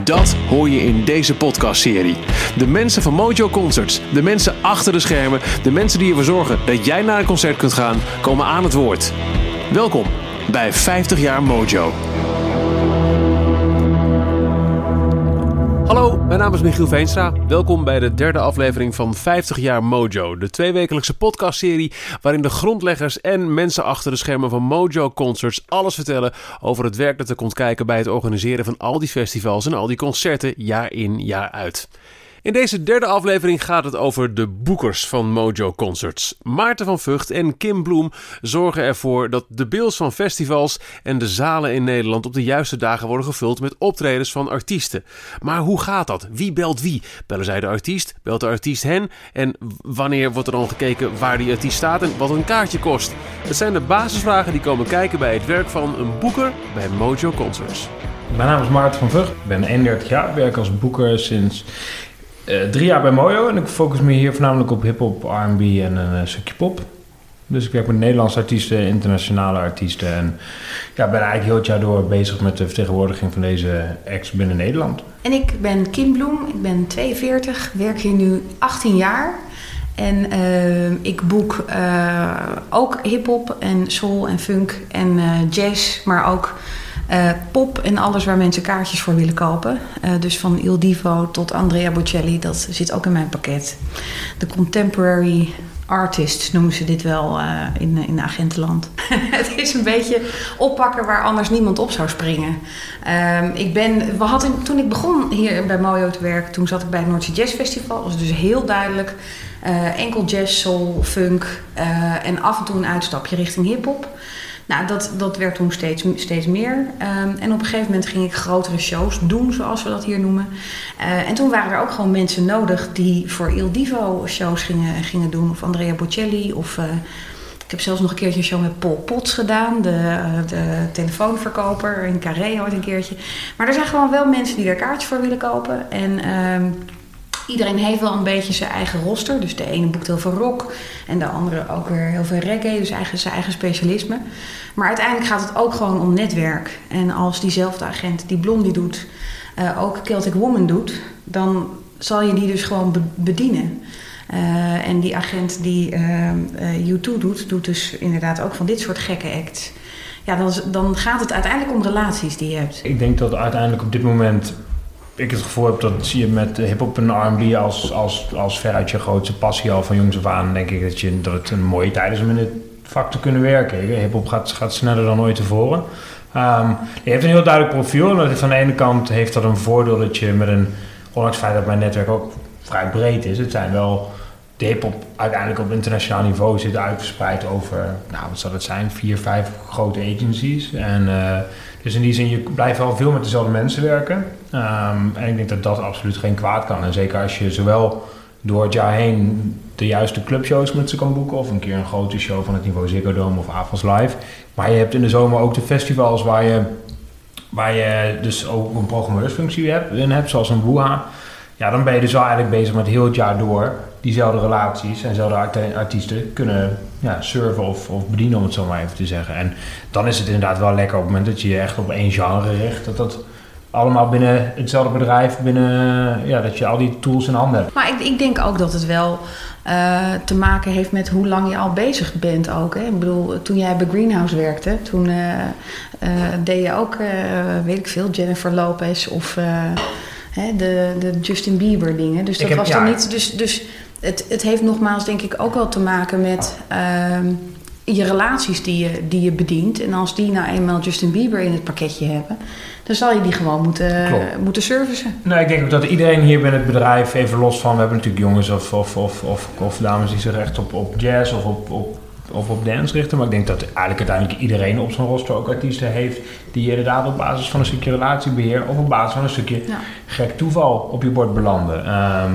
Dat hoor je in deze podcastserie. De mensen van Mojo Concerts, de mensen achter de schermen, de mensen die ervoor zorgen dat jij naar een concert kunt gaan, komen aan het woord. Welkom bij 50 jaar Mojo. Hallo, mijn naam is Michiel Veenstra. Welkom bij de derde aflevering van 50 jaar Mojo, de tweewekelijkse podcastserie waarin de grondleggers en mensen achter de schermen van Mojo Concerts alles vertellen over het werk dat er komt kijken bij het organiseren van al die festivals en al die concerten jaar in jaar uit. In deze derde aflevering gaat het over de boekers van Mojo Concerts. Maarten van Vught en Kim Bloem zorgen ervoor dat de bills van festivals en de zalen in Nederland op de juiste dagen worden gevuld met optredens van artiesten. Maar hoe gaat dat? Wie belt wie? Bellen zij de artiest? Belt de artiest hen? En wanneer wordt er dan gekeken waar die artiest staat en wat een kaartje kost? Het zijn de basisvragen die komen kijken bij het werk van een boeker bij Mojo Concerts. Mijn naam is Maarten van Vught. Ik ben 31 jaar, werk als boeker sinds uh, drie jaar bij Mojo en ik focus me hier voornamelijk op hip-hop, RB en een uh, stukje pop. Dus ik werk met Nederlandse artiesten, internationale artiesten. En ja, ben eigenlijk heel het jaar door bezig met de vertegenwoordiging van deze acts binnen Nederland. En ik ben Kim Bloem, ik ben 42, werk hier nu 18 jaar. En uh, ik boek ook hip-hop en soul en funk en jazz, maar ook uh, pop en alles waar mensen kaartjes voor willen kopen. Uh, dus van Il Divo tot Andrea Bocelli, dat zit ook in mijn pakket. De contemporary artists noemen ze dit wel uh, in, in agentenland. het is een beetje oppakken waar anders niemand op zou springen. Ehm, ik ben, we hadden, toen ik begon hier bij Mojo te werken, toen zat ik bij het Noordse Jazz Festival. Was dus heel duidelijk enkel jazz, soul, funk en af en toe een uitstapje richting hip-hop. Nou, dat, dat werd toen steeds, steeds meer. Um, en op een gegeven moment ging ik grotere shows doen, zoals we dat hier noemen. Uh, en toen waren er ook gewoon mensen nodig die voor Il Divo shows gingen, gingen doen. Of Andrea Bocelli. Of uh, ik heb zelfs nog een keertje een show met Paul Potts gedaan. De, uh, de telefoonverkoper in Carré ooit een keertje. Maar er zijn gewoon wel mensen die er kaartjes voor willen kopen. En... Um, Iedereen heeft wel een beetje zijn eigen roster. Dus de ene boekt heel veel rock en de andere ook weer heel veel reggae. Dus eigen, zijn eigen specialisme. Maar uiteindelijk gaat het ook gewoon om netwerk. En als diezelfde agent die Blondie doet, uh, ook Celtic Woman doet, dan zal je die dus gewoon bedienen. Uh, en die agent die uh, U2 doet, doet dus inderdaad ook van dit soort gekke acts. Ja, dan, dan gaat het uiteindelijk om relaties die je hebt. Ik denk dat uiteindelijk op dit moment ik het gevoel heb dat zie je met hip-hop en RB als, als, als veruit je grootste passie al van jongs af aan. Denk ik dat, je, dat het een mooie tijd is om in dit vak te kunnen werken. Hip-hop gaat, gaat sneller dan ooit tevoren. Um, die heeft een heel duidelijk profiel. Van de ene kant heeft dat een voordeel dat je met een, ondanks het feit dat mijn netwerk ook vrij breed is, het zijn wel de hip-hop uiteindelijk op internationaal niveau zit uitgespreid over, nou wat zal het zijn, vier, vijf grote agencies. En uh, dus in die zin, je blijft wel veel met dezelfde mensen werken. Um, en ik denk dat dat absoluut geen kwaad kan. En zeker als je zowel door het jaar heen de juiste clubshows met ze kan boeken... of een keer een grote show van het niveau Ziggo Dome of Avals Live. Maar je hebt in de zomer ook de festivals waar je, waar je dus ook een programmeursfunctie in hebt, zoals een Wuha. Ja, dan ben je dus wel eigenlijk bezig met heel het jaar door diezelfde relaties en dezelfde artiesten kunnen ja, serven of, of bedienen, om het zo maar even te zeggen. En dan is het inderdaad wel lekker op het moment dat je je echt op één genre richt, dat dat allemaal binnen hetzelfde bedrijf, binnen, ja, dat je al die tools in handen hebt. Maar ik, ik denk ook dat het wel uh, te maken heeft met hoe lang je al bezig bent ook. Hè? Ik bedoel, toen jij bij Greenhouse werkte, toen uh, uh, deed je ook, weet ik veel, Jennifer Lopez of hè, de, de Justin Bieber dingen. Dus dat heb, was dan niet. Dus, dus het, het heeft nogmaals denk ik ook wel te maken met. Uh, je relaties die je, die je bedient. En als die nou eenmaal Justin Bieber in het pakketje hebben, dan zal je die gewoon moeten, Klopt. moeten servicen. Nou, ik denk ook dat iedereen hier binnen het bedrijf, even los van, we hebben natuurlijk jongens of, of, of, of, of dames die zich echt op, op jazz of op, op, of op dance richten. Maar ik denk dat eigenlijk uiteindelijk iedereen op zijn roster ook artiesten heeft die inderdaad op basis van een stukje relatiebeheer of op basis van een stukje Ja. gek toeval op je bord belanden. Ehm,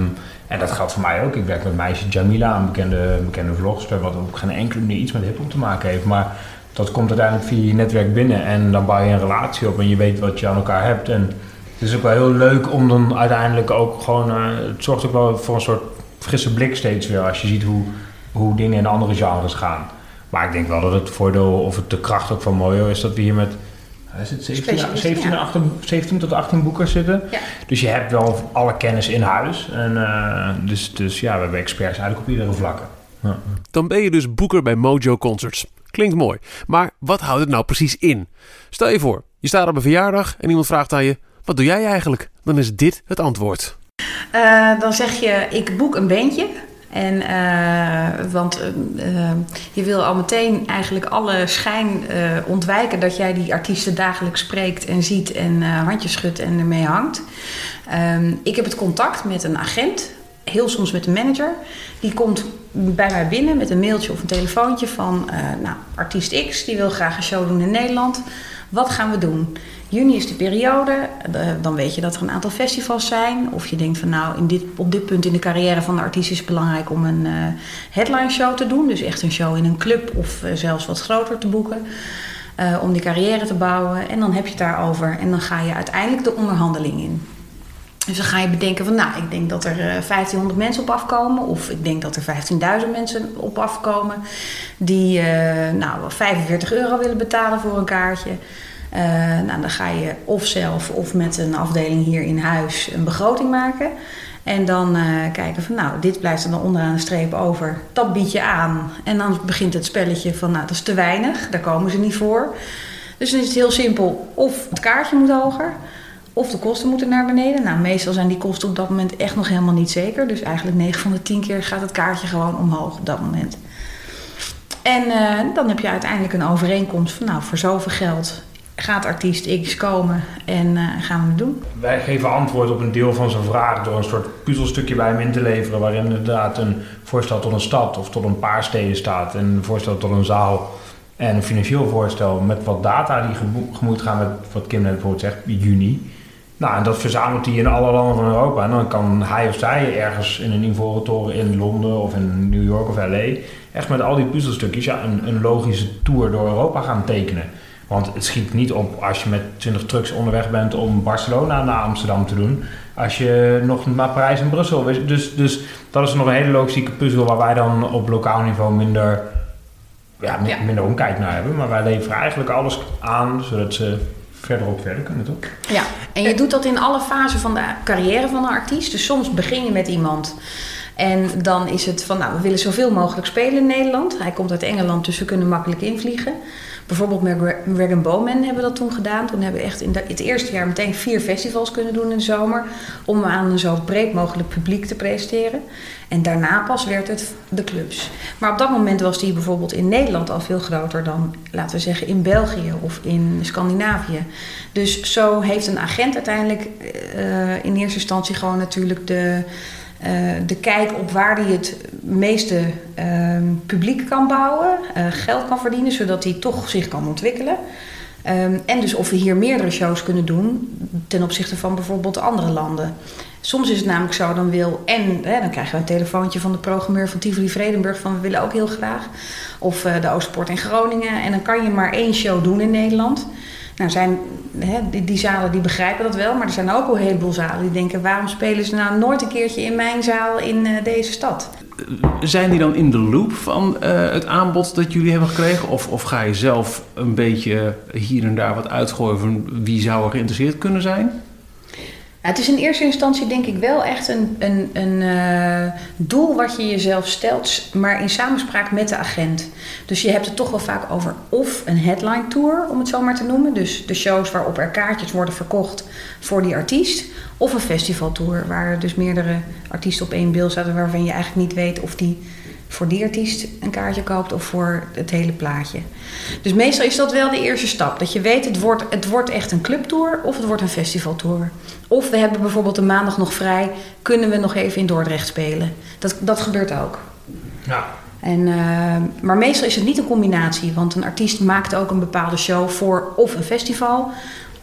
en dat geldt voor mij ook. Ik werk met meisje Jamila, een bekende, bekende vlogster, wat op geen enkele manier iets met hip-hop te maken heeft. Maar dat komt uiteindelijk via je netwerk binnen en dan bouw je een relatie op en je weet wat je aan elkaar hebt. En het is ook wel heel leuk om dan uiteindelijk ook gewoon, eh, het zorgt ook wel voor een soort frisse blik steeds weer als je ziet hoe, hoe dingen in andere genres gaan. Maar ik denk wel dat het voordeel of het de kracht ook van Mojo is dat we hier met is het, 17, Specialisten, 17, ja. 18, 17 tot 18 boekers zitten. Ja. Dus je hebt wel alle kennis in huis. En, eh, dus, dus ja, we hebben experts eigenlijk op iedere vlakke. Ja. Dan ben je dus boeker bij Mojo Concerts. Klinkt mooi. Maar wat houdt het nou precies in? Stel je voor, je staat op een verjaardag en iemand vraagt aan je: Wat doe jij eigenlijk? Dan is dit het antwoord. Eh, dan zeg je, ik boek een bandje. En, eh, want eh, eh, je wil al meteen eigenlijk alle schijn ontwijken dat jij die artiesten dagelijks spreekt en ziet en handjes schudt en ermee hangt. Ehm, ik heb het contact met een agent, heel soms met een manager. Die komt bij mij binnen met een mailtje of een telefoontje van, nou, artiest X, die wil graag een show doen in Nederland. Wat gaan we doen? Juni is de periode. Eh, dan weet je dat er een aantal festivals zijn. Of je denkt van nou, in dit, op dit punt in de carrière van de artiest is het belangrijk om een eh, headline show te doen. Dus echt een show in een club of eh, zelfs wat groter te boeken. om die carrière te bouwen. En dan heb je het daarover. En dan ga je uiteindelijk de onderhandeling in. Dus dan ga je bedenken van, nou, ik denk dat er eh, 1500 mensen op afkomen. Of ik denk dat er 15.000 mensen op afkomen. Die, nou, 45 euro willen betalen voor een kaartje. Eh, nou, dan ga je of zelf of met een afdeling hier in huis een begroting maken. En dan eh, kijken van, nou, dit blijft er dan onderaan de streep over. Dat bied je aan. En dan begint het spelletje van, nou, dat is te weinig. Daar komen ze niet voor. Dus dan is het heel simpel. Of het kaartje moet hoger. Of de kosten moeten naar beneden. Nou, meestal zijn die kosten op dat moment echt nog helemaal niet zeker. Dus eigenlijk 9 van de 10 keer gaat het kaartje gewoon omhoog op dat moment. En eh, dan heb je uiteindelijk een overeenkomst van, nou, voor zoveel geld gaat artiest X komen en eh, gaan we het doen. Wij geven antwoord op een deel van zijn vraag door een soort puzzelstukje bij hem in te leveren. Waarin inderdaad een voorstel tot een stad of tot een paar steden staat. En een voorstel tot een zaal. En een financieel voorstel met wat data die gemo- gemoeid gaan met wat Kim net bijvoorbeeld zegt, juni. Nou, en dat verzamelt hij in alle landen van Europa. En dan kan hij of zij ergens in een invoertoren in Londen of in New York of LA... echt met al die puzzelstukjes ja, een, een logische tour door Europa gaan tekenen. Want het schiet niet op als je met 20 trucks onderweg bent om Barcelona naar Amsterdam te doen. Als je nog naar Parijs en Brussel... Dus, dus dat is nog een hele logistieke puzzel waar wij dan op lokaal niveau minder, ja, mi- Ja. minder omkijk naar hebben. Maar wij leveren eigenlijk alles aan zodat ze verderop verder kunnen, toch? Ja, en je doet dat in alle fasen van de carrière van een artiest. Dus soms begin je met iemand en dan is het van, nou, we willen zoveel mogelijk spelen in Nederland. Hij komt uit Engeland, dus we kunnen makkelijk invliegen. Bijvoorbeeld met Rag Bowman hebben we dat toen gedaan. Toen hebben we echt in het eerste jaar meteen vier festivals kunnen doen in de zomer. Om aan een zo breed mogelijk publiek te presteren. En daarna pas werd het de clubs. Maar op dat moment was die bijvoorbeeld in Nederland al veel groter dan, laten we zeggen, in België of in Scandinavië. Dus zo heeft een agent uiteindelijk eh, in eerste instantie gewoon natuurlijk de, eh, de kijk op waar hij het meeste eh, publiek kan bouwen, eh, geld kan verdienen, zodat hij toch zich kan ontwikkelen. Ehm, en dus of we hier meerdere shows kunnen doen ten opzichte van bijvoorbeeld andere landen. Soms is het namelijk zo, dan wil en hè, dan krijgen we een telefoontje van de programmeur van Tivoli Vredenburg van we willen ook heel graag. Of eh, de Oostpoort in Groningen. En dan kan je maar één show doen in Nederland. Nou zijn hè, die, die zalen die begrijpen dat wel, maar er zijn ook een heleboel zalen die denken waarom spelen ze nou nooit een keertje in mijn zaal in eh, deze stad? Zijn die dan in de loop van eh, het aanbod dat jullie hebben gekregen? Of, of ga je zelf een beetje hier en daar wat uitgooien van wie zou er geïnteresseerd kunnen zijn? Ja, het is in eerste instantie denk ik wel echt een, een, een eh, doel wat je jezelf stelt, maar in samenspraak met de agent. Dus je hebt het toch wel vaak over of een headline tour, om het zo maar te noemen. Dus de shows waarop er kaartjes worden verkocht voor die artiest. Of een festivaltour, waar dus meerdere artiesten op één beeld zaten waarvan je eigenlijk niet weet of die voor die artiest een kaartje koopt of voor het hele plaatje. Dus meestal is dat wel de eerste stap. Dat je weet, het wordt, het wordt echt een clubtour of het wordt een festivaltour. Of we hebben bijvoorbeeld de maandag nog vrij, kunnen we nog even in Dordrecht spelen. Dat, dat gebeurt ook. Ja. En, eh, maar meestal is het niet een combinatie, want een artiest maakt ook een bepaalde show voor of een festival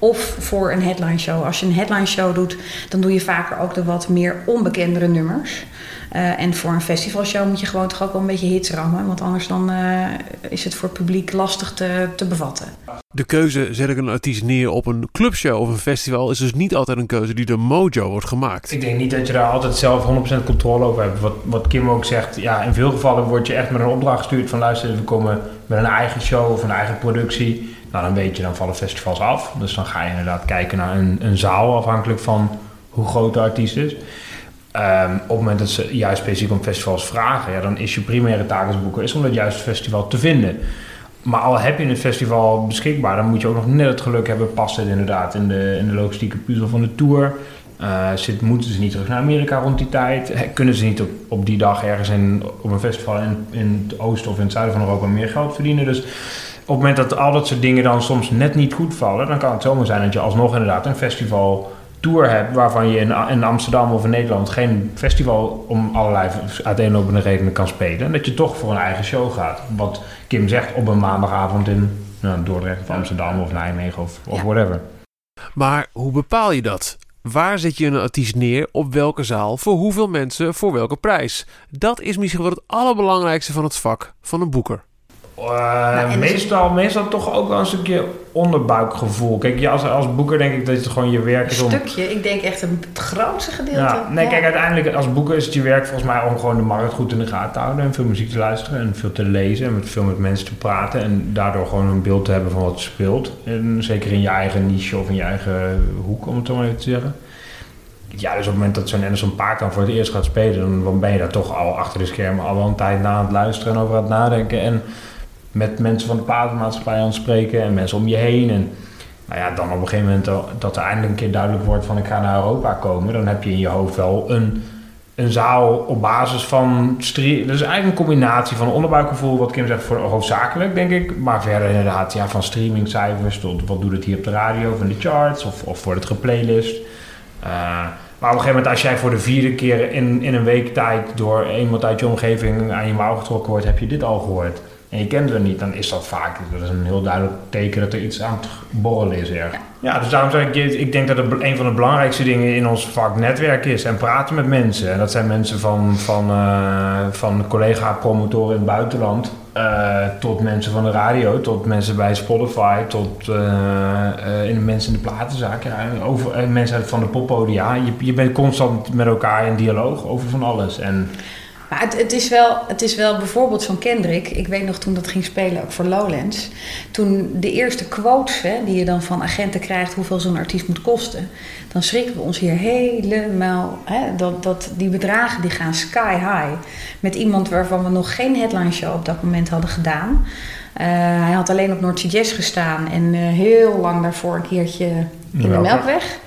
of voor een headline show. Als je een headline show doet, dan doe je vaker ook de wat meer onbekendere nummers. Uh, en voor een festivalshow moet je gewoon toch ook wel een beetje hits rammen. Want anders dan, uh, is het voor het publiek lastig te, te bevatten. De keuze zet ik een artiest neer op een clubshow of een festival is dus niet altijd een keuze die door Mojo wordt gemaakt. Ik denk niet dat je daar altijd zelf 100% controle over hebt. Wat, wat Kim ook zegt, ja, in veel gevallen word je echt met een opdracht gestuurd van luister, we komen met een eigen show of een eigen productie. Nou, dan weet je, dan vallen festivals af. Dus dan ga je inderdaad kijken naar een, een zaal afhankelijk van hoe groot de artiest is. Um, op het moment dat ze juist specifiek om festivals vragen, ja, dan is je primaire taak als boeker is om dat juiste festival te vinden. Maar al heb je een festival beschikbaar, dan moet je ook nog net het geluk hebben, past het inderdaad in de, in de logistieke puzzel van de tour. Uh, moeten ze niet terug naar Amerika rond die tijd? Kunnen ze niet op, op die dag ergens in, op een festival in, in het oosten of in het zuiden van Europa meer geld verdienen? Dus het moment dat al dat soort dingen dan soms net niet goed vallen, dan kan het zomaar zijn dat je alsnog inderdaad een festival tour hebt waarvan je in, in Amsterdam of in Nederland geen festival om allerlei uiteenlopende redenen kan spelen. En dat je toch voor een eigen show gaat. Wat Kim zegt op een maandagavond in nou, Dordrecht of Amsterdam of Nijmegen of, of Ja. whatever. Maar hoe bepaal je dat? Waar zet je een artiest neer? Op welke zaal? Voor hoeveel mensen? Voor welke prijs? Dat is misschien wel het allerbelangrijkste van het vak van een boeker. Uh, en dus- meestal, meestal toch ook wel een stukje onderbuikgevoel. Kijk, je als, als boeker denk ik dat het gewoon je werk Een is om... stukje, ik denk echt een, het grootste gedeelte. Ja, nee, Ja. kijk, uiteindelijk als boeker is het je werk volgens mij om gewoon de markt goed in de gaten te houden. En veel muziek te luisteren en veel te lezen en met veel met mensen te praten. En daardoor gewoon een beeld te hebben van wat speelt. En zeker in je eigen niche of in je eigen hoek, om het zo maar even te zeggen. Ja, dus op het moment dat zo'n Anderson Paak dan voor het eerst gaat spelen, dan, dan ben je daar toch al achter de schermen al wel een tijd na aan het luisteren en over aan het nadenken. En met mensen van de platenmaatschappij aan het spreken en mensen om je heen. En nou ja, dan op een gegeven moment dat- dat er eindelijk een keer duidelijk wordt van ik ga naar Europa komen, dan heb je in je hoofd wel een, een zaal op basis van stream. Dus eigenlijk een combinatie van onderbuikgevoel, wat Kim zegt, voor hoofdzakelijk denk ik. Maar verder inderdaad, ja, van streamingcijfers tot wat doet het hier op de radio, van de charts of, of wordt het geplaylist. Eh, maar op een gegeven moment, als jij voor de vierde keer in, in een week tijd door iemand uit je omgeving aan je mouw getrokken wordt, heb je dit al gehoord. En je kent het niet, dan is dat vaak dat is een heel duidelijk teken dat er iets aan het borrelen is erg. Ja, dus daarom zeg ik, je- ik denk dat het een van de belangrijkste dingen in ons vak netwerk is en praten met mensen. En dat zijn mensen van, van, eh, van collega-promotoren in het buitenland, eh, tot mensen van de radio, tot mensen bij Spotify, tot eh, eh, in de mensen in de platenzaak, ja, over, mensen van de poppodia. Je, je bent constant met elkaar in dialoog over van alles. En Maar het, het, is wel, het is wel bijvoorbeeld zo'n Kendrick. Ik weet nog toen dat ging spelen, ook voor Lowlands. Toen de eerste quotes hè, die je dan van agenten krijgt, hoeveel zo'n artiest moet kosten. Dan schrikken we ons hier helemaal. Hè, dat, dat, die bedragen die gaan sky high. Met iemand waarvan we nog geen headline show op dat moment hadden gedaan. Eh, hij had alleen op Noordse Jazz gestaan. En eh, heel lang daarvoor een keertje in de Melkweg. Melkweg.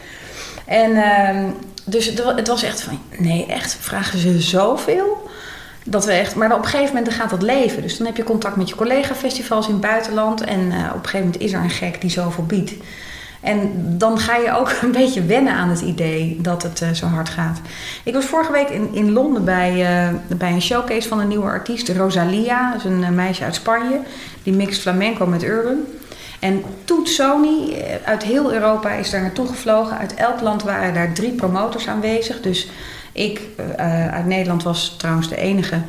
En ehm, dus het, wa- het was echt van, nee, echt, vragen ze zoveel? Dat we echt, maar op een gegeven moment gaat dat leven. Dus dan heb je contact met je collega-festivals in het buitenland. En eh, op een gegeven moment is er een gek die zoveel biedt. En dan ga je ook een beetje wennen aan het idee dat het eh, zo hard gaat. Ik was vorige week in, in Londen bij, eh, bij een showcase van een nieuwe artiest, Rosalia. Dat is een meisje uit Spanje. Die mixt flamenco met urban. En Toet Sony eh, uit heel Europa is daar naartoe gevlogen. Uit elk land waren daar drie promotors aanwezig. Dus ik eh, uit Nederland was trouwens de enige.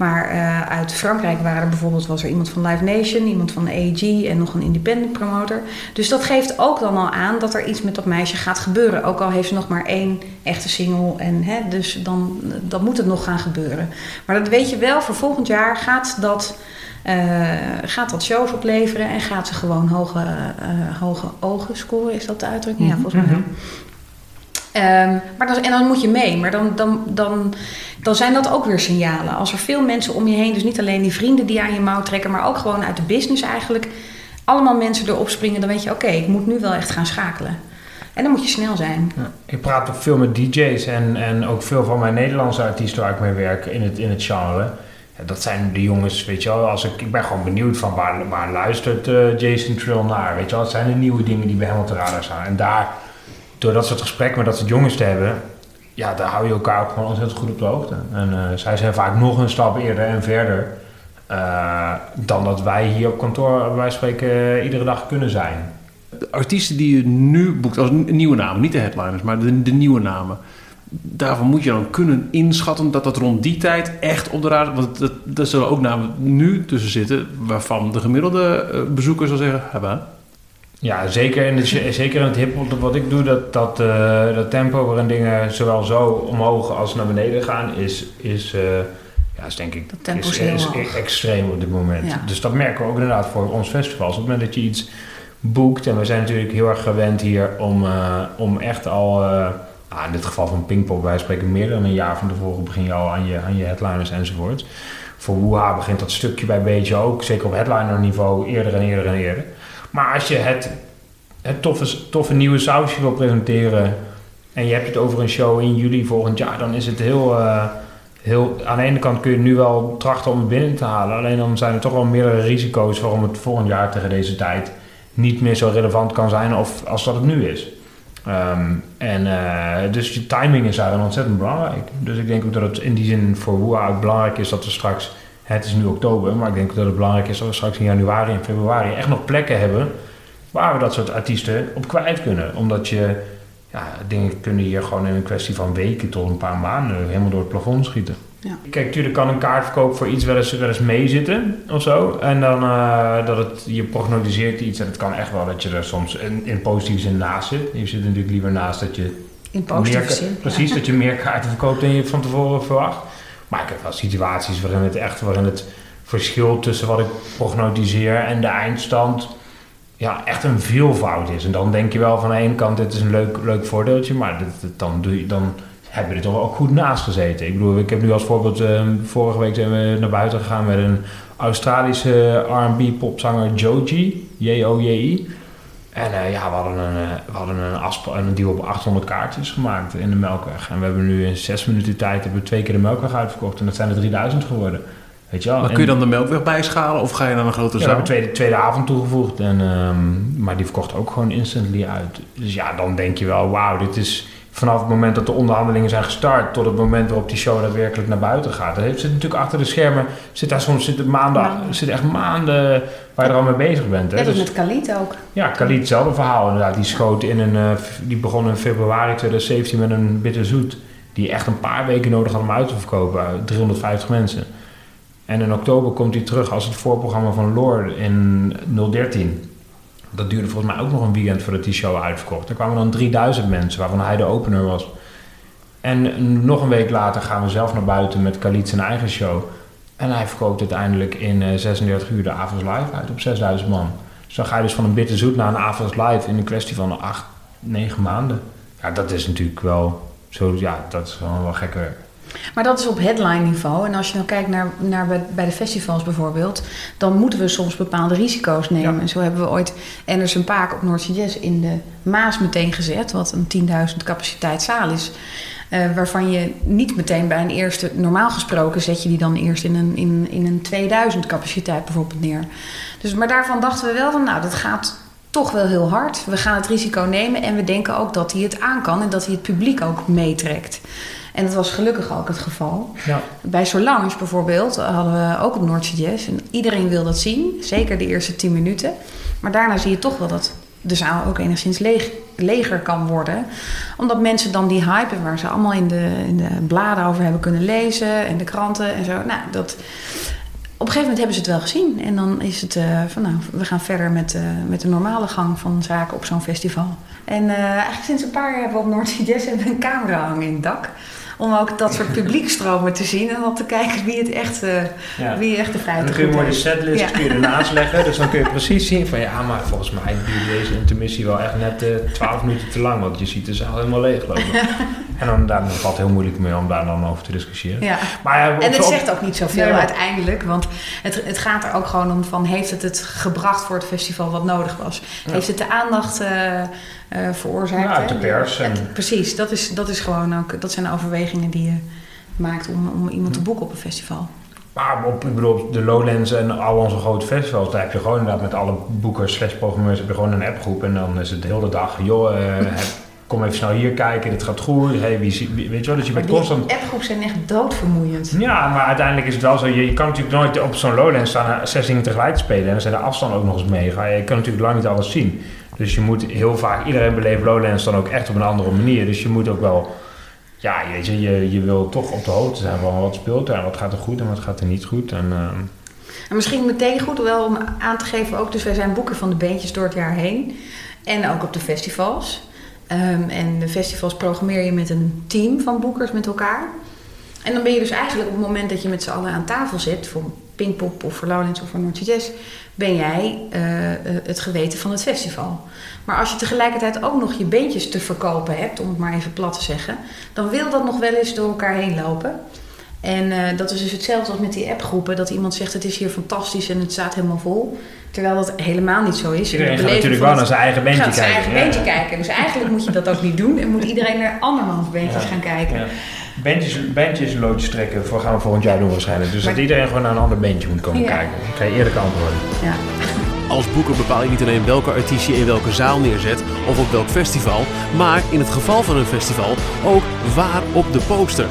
Maar eh, uit Frankrijk waren er bijvoorbeeld was er iemand van Live Nation, iemand van AEG en nog een independent promotor. Dus dat geeft ook dan al aan dat er iets met dat meisje gaat gebeuren. Ook al heeft ze nog maar één echte single. En, hè, dus dan, dan moet het nog gaan gebeuren. Maar dat weet je wel, voor volgend jaar gaat dat, eh, gaat dat shows opleveren en gaat ze gewoon hoge, eh, hoge ogen scoren. Is dat de uitdrukking? Ja, volgens mij. wel. Ehm, maar dan, en dan moet je mee. Maar dan, dan, dan, dan zijn dat ook weer signalen. Als er veel mensen om je heen, dus niet alleen die vrienden die aan je mouw trekken, maar ook gewoon uit de business eigenlijk, allemaal mensen erop springen, dan weet je, oké, ik moet nu wel echt gaan schakelen. En dan moet je snel zijn. Ja, ik praat ook veel met DJ's en, en ook veel van mijn Nederlandse artiesten waar ik mee werk in het, in het genre. ja, dat zijn de jongens, weet je wel. Als ik, ik ben gewoon benieuwd van waar, waar luistert eh, Jason Trill naar, weet je wel. Het zijn de nieuwe dingen die bij hem op de radar staan. En daar, door dat soort gesprekken met dat soort jongens te hebben, ja, daar hou je elkaar ook gewoon ontzettend goed op de hoogte. En eh, zij zijn vaak nog een stap eerder en verder eh, dan dat wij hier op kantoor, wij spreken, iedere dag kunnen zijn. De artiesten die je nu boekt als nieuwe namen, niet de headliners, maar de, de nieuwe namen. Daarvan moet je dan kunnen inschatten dat dat rond die tijd echt op de radar... Want dat, zullen ook namen nu tussen zitten... waarvan de gemiddelde eh, bezoeker zal zeggen... Hebben. Ja, zeker zeker in het hip-hop. Wat ik doe, dat, dat, eh, dat tempo waarin dingen zowel zo omhoog als naar beneden gaan, is, is, eh, ja, is denk ik Dat tempo is, is heel is hoog. extreem op dit moment. Ja. Dus dat merken we ook inderdaad voor ons festivals. Op het moment dat je iets boekt, en we zijn natuurlijk heel erg gewend hier om, eh, om echt al, ah, in dit geval van Pinkpop, wij spreken meer dan een jaar van tevoren begin je al aan je, aan je headliners enzovoort. Voor Woeha begint dat stukje bij beetje ook, zeker op headliner niveau, eerder en eerder en eerder. Maar als je het, toffe, toffe nieuwe sausje wil presenteren en je hebt het over een show in juli volgend jaar, dan is het heel, eh, heel... Aan de ene kant kun je nu wel trachten om het binnen te halen, alleen dan zijn er toch wel meerdere risico's waarom het volgend jaar tegen deze tijd niet meer zo relevant kan zijn of als dat het nu is. Ehm, en eh, dus je timing is daarin ontzettend belangrijk. Dus ik denk ook dat het in die zin voor Woeha ook belangrijk is dat we straks, het is nu oktober, maar ik denk dat het belangrijk is dat we straks in januari en februari echt nog plekken hebben waar we dat soort artiesten op kwijt kunnen. Omdat je, ja, dingen kunnen hier gewoon in een kwestie van weken tot een paar maanden helemaal door het plafond schieten. Ja. Kijk, natuurlijk kan een kaartverkoop voor iets wel eens, wel eens meezitten of zo. En dan uh, dat het, je prognosticeert iets en het kan echt wel dat je er soms in, in positieve zin naast zit. Je zit natuurlijk liever naast dat je In positieve meer, zin. Precies, dat je meer kaarten verkoopt dan je van tevoren verwacht. Maar ik heb wel situaties waarin het echt, waarin het verschil tussen wat ik prognosticeer en de eindstand ja, echt een veelvoud is. En dan denk je wel van de ene kant, dit is een leuk, leuk voordeeltje, maar dan, dan heb je er toch ook goed naast gezeten. Ik bedoel, ik heb nu als voorbeeld, eh, vorige week zijn we naar buiten gegaan met een Australische R&B popzanger Joji, J-O-J-I. En eh, ja, we hadden, een, eh, we hadden een, afspraak, een deal op 800 kaartjes gemaakt in de Melkweg. En we hebben nu in zes minuten tijd hebben we twee keer de Melkweg uitverkocht. En dat zijn er 3000 geworden. Weet je wel? Maar En- kun je dan de melkweg bijschalen of ga je naar een grote ja, we zaal? hebben tweede, tweede avond toegevoegd. En, ehm, maar die verkocht ook gewoon instantly uit. Dus ja, dan denk je wel, wauw, dit is vanaf het moment dat de onderhandelingen zijn gestart... tot het moment waarop die show daadwerkelijk naar buiten gaat. Er zit natuurlijk achter de schermen, zit daar soms zitten maanden, Maanden. zit echt maanden waar je er al mee bezig bent. Hè? Ja, dat Dus- met Khalid ook. ja, Khalid, hetzelfde verhaal inderdaad. Die schoot in een, eh, die begon in februari 2017 met een bitterzoet. Die echt een paar weken nodig had om uit te verkopen. uit 350 mensen. En in oktober komt hij terug als het voorprogramma van Lord in 013. Dat duurde volgens mij ook nog een weekend voordat die show uitverkocht. Er kwamen dan 3000 mensen, waarvan hij de opener was. En nog een week later gaan we zelf naar buiten met Khalid zijn eigen show. En hij verkoopt uiteindelijk in eh, 36 uur de Avonds Live uit op 6000 man. Dus dan ga je dus van een bitter zoet naar een Avonds Live in een kwestie van 8, 9 maanden. Ja, dat is natuurlijk wel zo, ja, dat is gewoon wel gek werk. Maar dat is op headline niveau. En als je dan kijkt naar, naar bij, de festivals bijvoorbeeld, dan moeten we soms bepaalde risico's nemen. Ja. En zo hebben we ooit Anderson Paak op Noordse Jazz in de Maas meteen gezet, wat een 10.000 capaciteit zaal is. Eh, waarvan je niet meteen bij een eerste, normaal gesproken zet je die dan eerst in een, in, in een 2000 capaciteit bijvoorbeeld neer. Dus, maar daarvan dachten we wel van, nou, dat gaat toch wel heel hard. We gaan het risico nemen en we denken ook dat hij het aan kan en dat hij het publiek ook meetrekt. En dat was gelukkig ook het geval. Ja. Bij Solange bijvoorbeeld hadden we ook op Noordse Jazz. En iedereen wil dat zien, zeker de eerste 10 minuten. Maar daarna zie je toch wel dat de zaal ook enigszins leeg, leger kan worden. Omdat mensen dan die hype, waar ze allemaal in de, in de bladen over hebben kunnen lezen... en de kranten en zo, nou, dat... Op een gegeven moment hebben ze het wel gezien. En dan is het eh, van, nou, we gaan verder met, eh, met de normale gang van zaken op zo'n festival. En eh, eigenlijk sinds een paar jaar hebben we op Noordse Jazz een camera hangen in het dak. Om ook dat soort publiekstromen te zien en om te kijken wie het echt, eh, Ja. wie echt de En feiten dan kun je mooi de setlist Ja. kun je ernaast leggen. Dus dan kun je precies zien van ja, maar volgens mij duurt deze intermissie wel echt net eh 12 minuten te lang. Want je ziet de zaal helemaal leeg lopen. En dan daar valt het heel moeilijk mee om daar dan over te discussiëren. Ja. Maar ja, En het zegt ook niet zoveel Nee, uiteindelijk, want het, het gaat er ook gewoon om van heeft het het gebracht voor het festival wat nodig was? Ja. Heeft het de aandacht eh, eh, veroorzaakt? Ja, uit de hè? pers en- precies, dat, is, dat is gewoon ook, dat zijn overwegingen die je maakt om, om iemand te boeken op een festival. Maar op, ik bedoel, op de Lowlands en al onze grote festivals, daar heb je gewoon inderdaad met alle boekers slash programmeurs heb je gewoon een appgroep. En dan is het de hele dag, joh, eh, kom even snel hier kijken, dit gaat goed. Hey, wie, weet je wel, dus je bent constant... appgroepen zijn echt doodvermoeiend. Ja, maar uiteindelijk is het wel zo, je, je kan natuurlijk nooit op zo'n Lowlands staan en zes dingen tegelijk te spelen. En dan zijn de afstanden ook nog eens mega. Je kan natuurlijk lang niet alles zien. Dus je moet heel vaak, iedereen beleeft Lowlands dan ook echt op een andere manier. Dus je moet ook wel, ja, weet je, je, je wil toch op de hoogte zijn van wat speelt er en wat gaat er goed en wat gaat er niet goed. En, ehm, En misschien meteen goed wel om aan te geven ook, dus wij zijn boeken van de beentjes door het jaar heen. En ook op de festivals. Ehm, en de festivals programmeer je met een team van boekers met elkaar. En dan ben je dus eigenlijk op het moment dat je met z'n allen aan tafel zit, voor Pinkpop of voor Lowlands of voor Jazz, ben jij eh, eh, het geweten van het festival. Maar als je tegelijkertijd ook nog je beentjes te verkopen hebt, om het maar even plat te zeggen, dan wil dat nog wel eens door elkaar heen lopen. En eh, dat is dus hetzelfde als met die appgroepen. Dat iemand zegt het is hier fantastisch en het staat helemaal vol. Terwijl dat helemaal niet zo is. iedereen De gaat natuurlijk wel naar zijn eigen beentje gaat zijn kijken. eigen Ja. beentje kijken. Dus eigenlijk moet je dat ook niet doen. En moet iedereen naar andermans beentjes Ja. gaan kijken. Ja. Bandjes, bandjes loodjes trekken voor, gaan we volgend jaar doen waarschijnlijk. Dus Maar- dat iedereen gewoon naar een ander beentje moet komen Ja. kijken. Dan krijg je eerlijke antwoorden. Ja. Als boeker bepaal je niet alleen welke artiest je in welke zaal neerzet of op welk festival, maar in het geval van een festival ook waar op de poster.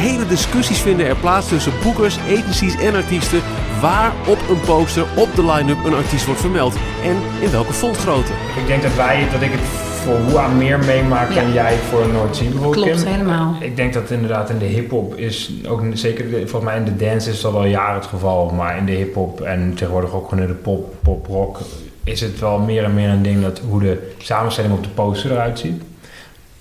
Hele discussies vinden er plaats tussen boekers, agencies en artiesten waar op een poster op de line-up een artiest wordt vermeld en in welke fontgrootte. Ik denk dat wij, dat ik het voor Hoa meer meemaak Ja. dan jij voor Noordzee bijvoorbeeld. Klopt, Kim. helemaal. Ik denk dat inderdaad in de hip-hop is, ook zeker volgens mij in de dance is dat al jaren het geval, maar in de hip-hop en tegenwoordig ook gewoon in de pop, pop-rock is het wel meer en meer een ding dat hoe de samenstelling op de poster eruit ziet.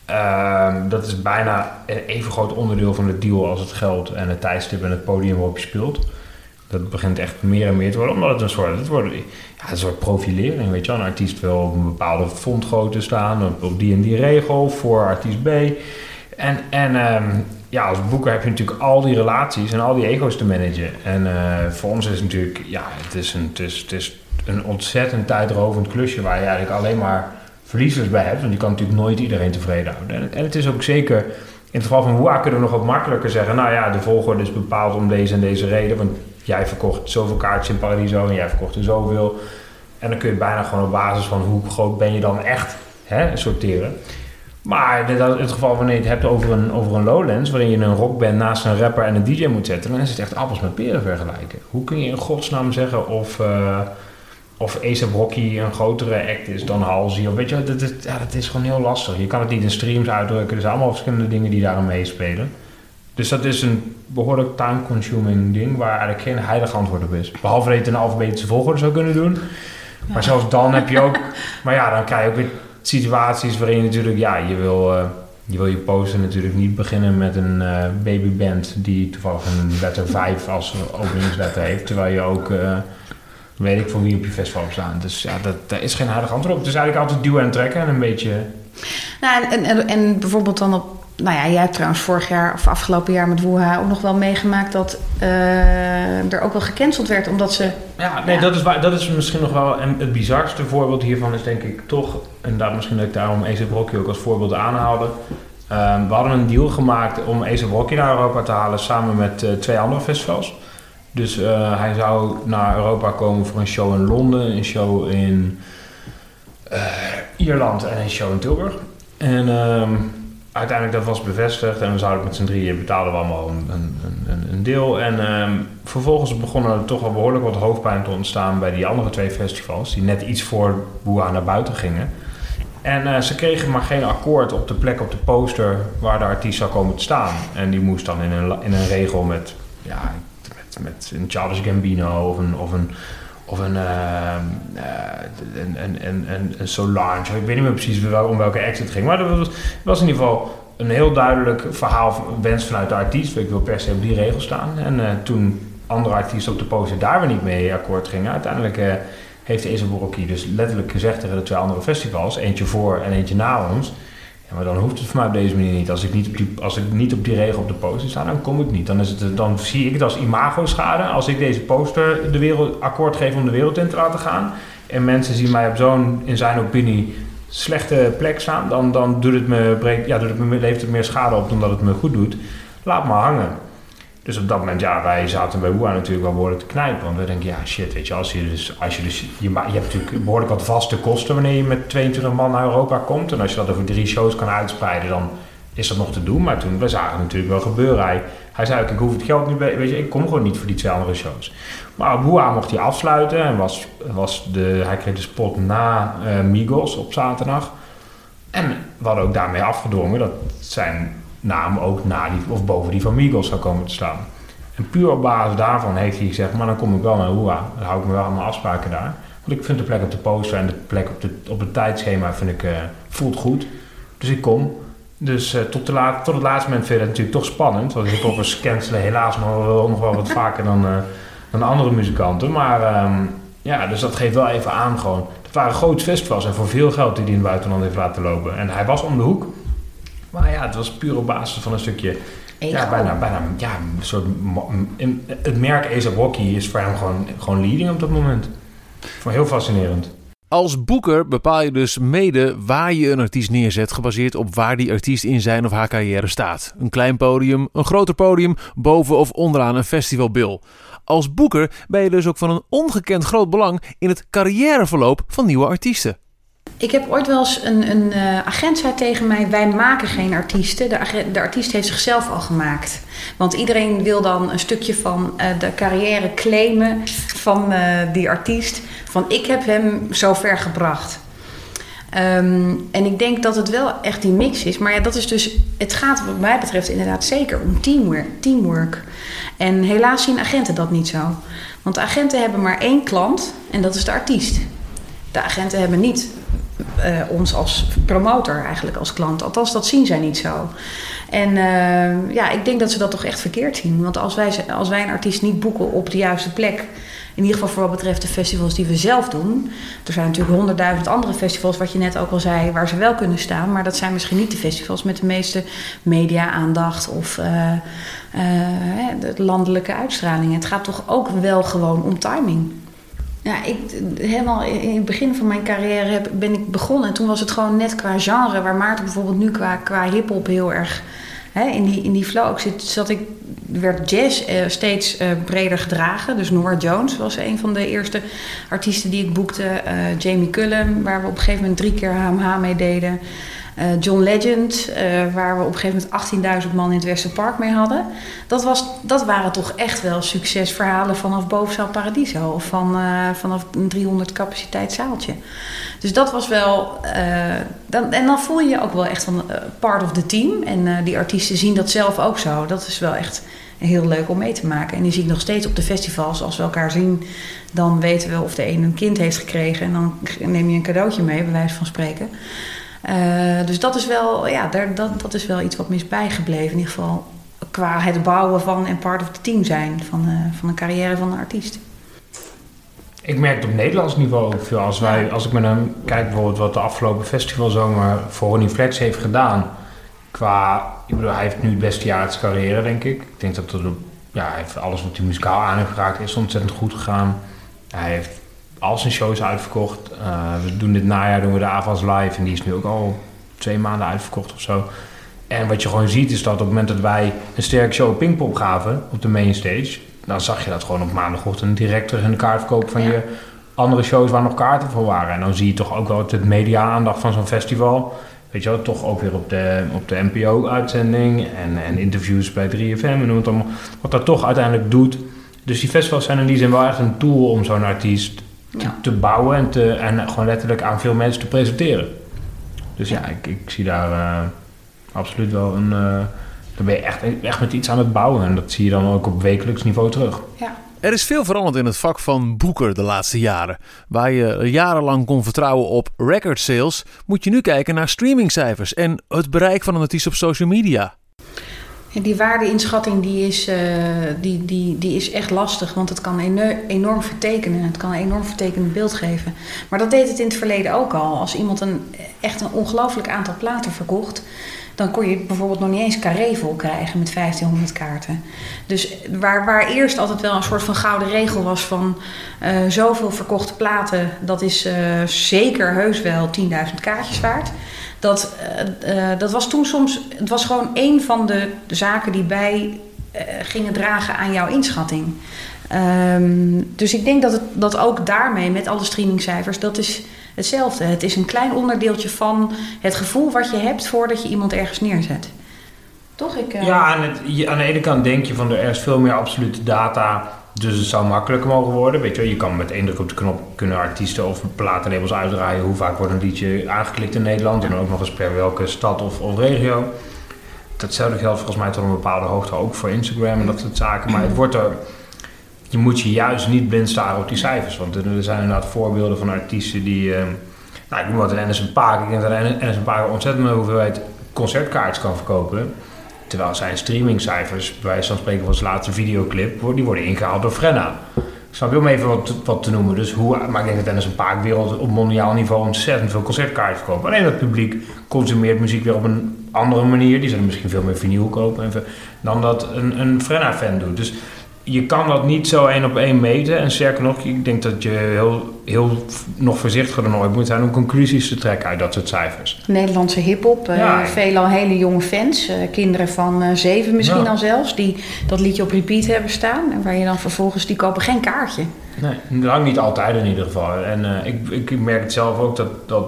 Ehm, dat is bijna even groot onderdeel van de deal als het geld en het tijdstip en het podium waarop je speelt. Dat begint echt meer en meer te worden, omdat het een soort, het wordt, ja, een soort profilering. Weet je een artiest wil op een bepaalde fontgrootte staan, op, op die en die regel voor artiest B. En, en ehm, ja, als boeker heb je natuurlijk al die relaties en al die ego's te managen. En eh, voor ons is het natuurlijk, ja, het is, een, het, is, het is een ontzettend tijdrovend klusje waar je eigenlijk alleen maar verliezers bij hebt. Want je kan natuurlijk nooit iedereen tevreden houden. En, het is ook zeker, in het geval van Hoa kunnen we nog wat makkelijker zeggen, nou ja, de volgorde is bepaald om deze en deze reden. Want jij verkocht zoveel kaartjes in Paradiso en jij verkocht er zoveel. En dan kun je bijna gewoon op basis van hoe groot ben je dan echt hè, sorteren. Maar in het geval wanneer je het hebt over een, over een Lowlands, waarin je een rockband naast een rapper en een DJ moet zetten, dan is het echt appels met peren vergelijken. Hoe kun je in godsnaam zeggen of, eh of A$AP Rocky een grotere act is dan Halsey? Of weet je, dat, is- ja, dat is gewoon heel lastig. Je kan het niet in streams uitdrukken. Er zijn allemaal verschillende dingen die daarin meespelen. Dus dat is een behoorlijk time-consuming ding waar eigenlijk geen heilig antwoord op is. Behalve dat je het in alfabetische volgorde zou kunnen doen. Maar zelfs dan heb je ook... Maar ja, dan krijg je ook weer situaties waarin je natuurlijk... Ja, je wil, eh, je, wil je poster natuurlijk niet beginnen met een eh, babyband... die toevallig een letter 5 als openingsletter heeft. Terwijl je ook... eh, weet ik van wie op je festival op staan. Dus ja, dat, daar is geen heilig antwoord op. Het is eigenlijk altijd duwen en trekken en een beetje... Nou, en, en, en bijvoorbeeld dan op... Nou ja, jij hebt trouwens vorig jaar of afgelopen jaar met Woeha ook nog wel meegemaakt dat eh, er ook wel gecanceld werd omdat ze... Ja, nee, Ja. Dat, is waar, dat is misschien nog wel... En het bizarste voorbeeld hiervan is denk ik toch... En daar misschien dat ik daarom A$AP Rocky ook als voorbeeld aanhaalde. Ehm, we hadden een deal gemaakt om A$AP Rocky naar Europa te halen... samen met eh, twee andere festivals. Dus eh, hij zou naar Europa komen voor een show in Londen... een show in eh, Ierland en een show in Tilburg. En ehm, uiteindelijk dat was bevestigd en we zouden met z'n drieën betalen we allemaal een, een, een, deel. En ehm, vervolgens begonnen er toch wel behoorlijk wat hoofdpijn te ontstaan bij die andere twee festivals, die net iets voor Boeha naar buiten gingen. En eh, ze kregen maar geen akkoord op de plek op de poster waar de artiest zou komen te staan. En die moest dan in een, in een regel met, ja, met, een Charles Gambino of een, of een, of een, eh, een, een, een, Solange. Ik weet niet meer precies om welke act het ging. Maar dat was, in ieder geval een heel duidelijk verhaal, wens vanuit de artiest. Ik wil per se op die regel staan. En eh, toen andere artiesten op de poster daar weer niet mee akkoord gingen, uiteindelijk eh, heeft Rocky dus letterlijk gezegd tegen de twee andere festivals, eentje voor en eentje na ons. Maar dan hoeft het voor mij op deze manier niet. Als ik niet op die, als ik niet op die regel op de poster sta, dan kom ik niet. Dan, is het, dan zie ik het als imago-schade. Als ik deze poster de wereld, akkoord geef om de wereld in te laten gaan. En mensen zien mij op zo'n, in zijn opinie, slechte plek staan. Dan, dan doet het me, breekt, ja, doet het me, levert het meer schade op dan dat het me goed doet. Laat maar hangen. Dus op dat moment, ja, wij zaten bij Woeha natuurlijk wel behoorlijk te knijpen. Want we denken, ja, shit, weet je, als je dus, als je dus, je, je hebt natuurlijk behoorlijk wat vaste kosten wanneer je met 22 man naar Europa komt. En als je dat over drie shows kan uitspreiden, dan is dat nog te doen. Maar toen, we zagen het natuurlijk wel gebeuren. Hij, hij zei ook, ik hoef het geld niet, weet je, ik kom gewoon niet voor die twee andere shows. Maar Woeha mocht hij afsluiten en was, was de, hij kreeg de spot na eh, Migos op zaterdag. En we hadden ook daarmee afgedwongen dat zijn naam ook na die, of boven die van Migos zou komen te staan. En puur op basis daarvan heeft hij gezegd, maar dan kom ik wel naar Hoera. Dan hou ik me wel aan mijn afspraken daar. Want ik vind de plek op de poster en de plek op, de, op het tijdschema vind ik, eh, voelt goed. Dus ik kom. Dus eh, tot, de laat, tot het laatste moment vind je dat natuurlijk toch spannend. Want hiphoppers cancelen helaas nog wel, nog wel wat vaker dan, eh, dan andere muzikanten. Maar ehm, ja, dus dat geeft wel even aan gewoon. Het waren groot festivals en voor veel geld die hij in het buitenland heeft laten lopen. En hij was om de hoek. Maar ja, het was puur op basis van een stukje Ego. ja, bijna, bijna ja, een soort. Het merk Ace Rocky is voor hem gewoon, gewoon leading op dat moment. Voor heel fascinerend. Als boeker bepaal je dus mede waar je een artiest neerzet, gebaseerd op waar die artiest in zijn of haar carrière staat. Een klein podium, een groter podium, boven of onderaan een festivalbil. Als boeker ben je dus ook van een ongekend groot belang in het carrièreverloop van nieuwe artiesten. Ik heb ooit wel eens een, een eh, agent zei tegen mij: Wij maken geen artiesten. De, de artiest heeft zichzelf al gemaakt. Want iedereen wil dan een stukje van eh, de carrière claimen van eh, die artiest. Van ik heb hem zo ver gebracht. Ehm, en ik denk dat het wel echt die mix is. Maar ja, dat is dus. Het gaat, wat mij betreft, inderdaad zeker om teamwork. teamwork. En helaas zien agenten dat niet zo. Want agenten hebben maar één klant en dat is de artiest. De agenten hebben niet eh, ons als promotor eigenlijk als klant. Althans, dat zien zij niet zo. En eh, ja, ik denk dat ze dat toch echt verkeerd zien. Want als wij, als wij een artiest niet boeken op de juiste plek... in ieder geval voor wat betreft de festivals die we zelf doen... er zijn natuurlijk honderdduizend andere festivals, wat je net ook al zei... waar ze wel kunnen staan, maar dat zijn misschien niet de festivals... met de meeste media-aandacht of eh, de landelijke uitstraling. Het gaat toch ook wel gewoon om timing. Ja, ik, helemaal in het begin van mijn carrière heb, ben ik begonnen. En toen was het gewoon net qua genre, waar Maarten bijvoorbeeld nu qua, qua hip-hop heel erg hè, in, die, in die flow ook zit. Zat ik, werd jazz eh, steeds eh, breder gedragen. Dus Nora Jones was een van de eerste artiesten die ik boekte. Eh, Jamie Cullum, waar we op een gegeven moment drie keer HMH mee deden. Eh, John Legend, eh, waar we op een gegeven moment 18.000 man in het Westerpark mee hadden. Dat, was, dat waren toch echt wel succesverhalen vanaf Bovenzaal Paradiso. Of van, eh, vanaf een 300 capaciteit zaaltje. Dus dat was wel... dan, en dan voel je je ook wel echt van part of the team. En die artiesten zien dat zelf ook zo. Dat is wel echt heel leuk om mee te maken. En die zie ik nog steeds op de festivals. Als we elkaar zien, dan weten we of de een een kind heeft gekregen. En dan neem je een cadeautje mee, bij wijze van spreken. Eh, dus dat is, wel, ja, daar, dat, dat is wel iets wat me is bijgebleven. In ieder geval qua het bouwen van en part of the team zijn van, eh, van een carrière van een artiest. Ik merk het op Nederlands niveau ook veel. Als, wij, als ik met hem kijk bijvoorbeeld wat de afgelopen festivalzomer voor Ronnie Flex heeft gedaan. Qua, ik bedoel, hij heeft nu het beste jaar uit zijn carrière, denk ik. Ik denk dat er, ja, hij heeft alles wat hij muzikaal aan heeft geraakt is ontzettend goed gegaan. Hij heeft al zijn shows uitverkocht. Eh, we doen dit najaar doen we de Avas Live en die is nu ook al twee maanden uitverkocht of zo. En wat je gewoon ziet is dat op het moment dat wij een sterke show op Pinkpop gaven op de mainstage, dan zag je dat gewoon op maandagochtend direct terug in de kaartverkoop van Ja. je andere shows waar nog kaarten voor waren. En dan zie je toch ook wel het media-aandacht van zo'n festival. Weet je wel, toch ook weer op de, op de NPO-uitzending en, en interviews bij 3FM en noem het allemaal. Wat dat toch uiteindelijk doet. Dus die festivals zijn in die zin wel echt een tool om zo'n artiest te, Ja. te bouwen en, te, en gewoon letterlijk aan veel mensen te presenteren. Dus ja, ik, ik zie daar eh, absoluut wel een. eh dan ben je echt, echt met iets aan het bouwen. En dat zie je dan ook op wekelijks niveau terug. Ja. Er is veel veranderd in het vak van boeker de laatste jaren. Waar je jarenlang kon vertrouwen op record sales, moet je nu kijken naar streamingcijfers en het bereik van een artiest op social media. Die waardeinschatting die is, eh, die, die, die is echt lastig, want het kan enorm vertekenen. Het kan een enorm vertekenend beeld geven. Maar dat deed het in het verleden ook al. Als iemand een, echt een ongelooflijk aantal platen verkocht, dan kon je bijvoorbeeld nog niet eens carré vol krijgen met 1500 kaarten. Dus waar, waar eerst altijd wel een soort van gouden regel was van eh, zoveel verkochte platen, dat is eh, zeker heus wel 10.000 kaartjes waard. Dat, eh, eh, dat was toen soms, het was gewoon een van de, zaken die bij eh, gingen dragen aan jouw inschatting. Ehm, dus ik denk dat, het, dat ook daarmee, met alle streamingcijfers, dat is hetzelfde. Het is een klein onderdeeltje van het gevoel wat je hebt voordat je iemand ergens neerzet. Toch? Ik, Ja, aan, het, aan de ene kant denk je van er is veel meer absolute data, dus het zou makkelijker mogen worden. Weet je, je kan met één druk op de knop kunnen artiesten of platenlabels uitdraaien hoe vaak wordt een liedje aangeklikt in Nederland en ook nog eens per welke stad of, of regio. Datzelfde geldt volgens mij tot een bepaalde hoogte ook voor Instagram en dat soort zaken. Maar het wordt er, je moet je juist niet blind staren op die cijfers. Want er zijn inderdaad voorbeelden van artiesten die, eh, nou ik noem wat een Anderson Paak. Ik denk dat een Paak een ontzettende hoeveelheid concertkaartjes kan verkopen. Terwijl zijn streamingcijfers, bij wijze van spreken van zijn laatste videoclip, die worden ingehaald door Frenna. Snap je om even wat, te noemen? Dus hoe, maar ik denk dat Dennis een paar wereld op mondiaal niveau ontzettend veel concertkaartjes verkoopt. Alleen dat publiek consumeert muziek weer op een andere manier. Die zullen misschien veel meer vinyl kopen dan dat een, een Frenna-fan doet. Dus je kan dat niet zo één op één meten. En sterker nog, ik denk dat je heel, heel nog voorzichtiger dan ooit moet zijn om conclusies te trekken uit dat soort cijfers. Nederlandse hip-hop. eh, Ja. Veelal hele jonge fans. eh, kinderen van eh, zeven misschien Ja. al zelfs. Die dat liedje op repeat hebben staan. En waar je dan vervolgens, die kopen geen kaartje. Nee, lang niet altijd in ieder geval. En ik, ik merk het zelf ook dat, dat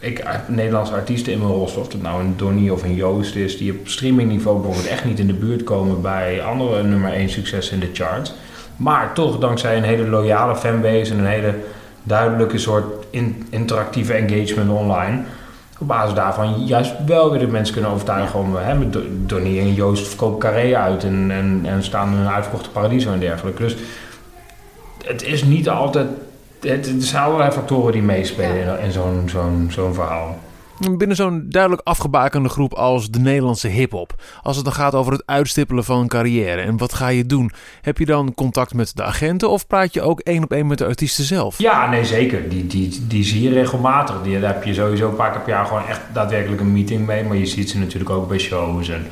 ik heb Nederlandse artiesten in mijn roster, of dat nou een Donnie of een Joost is, die op streamingniveau bijvoorbeeld echt niet in de buurt komen bij andere nummer 1 successen in de charts. Maar toch dankzij een hele loyale fanbase en een hele duidelijke soort in- interactieve engagement online. Op basis daarvan juist wel weer de mensen kunnen overtuigen om hè, met Do- Donnie en Joost verkopen carré uit en, en, en staan in een uitverkochte paradiso en dergelijke. Dus het is niet altijd. Het, er zijn allerlei factoren die meespelen Ja. in, in zo'n zo'n zo'n verhaal. Binnen zo'n duidelijk afgebakende groep als de Nederlandse hip-hop. Als het dan gaat over het uitstippelen van een carrière en wat ga je doen, heb je dan contact met de agenten of praat je ook één op één met de artiesten zelf? Ja, nee, zeker. Die, die, die zie je regelmatig. Die, daar heb je sowieso een paar keer per jaar gewoon echt daadwerkelijk een meeting mee. Maar je ziet ze natuurlijk ook bij shows en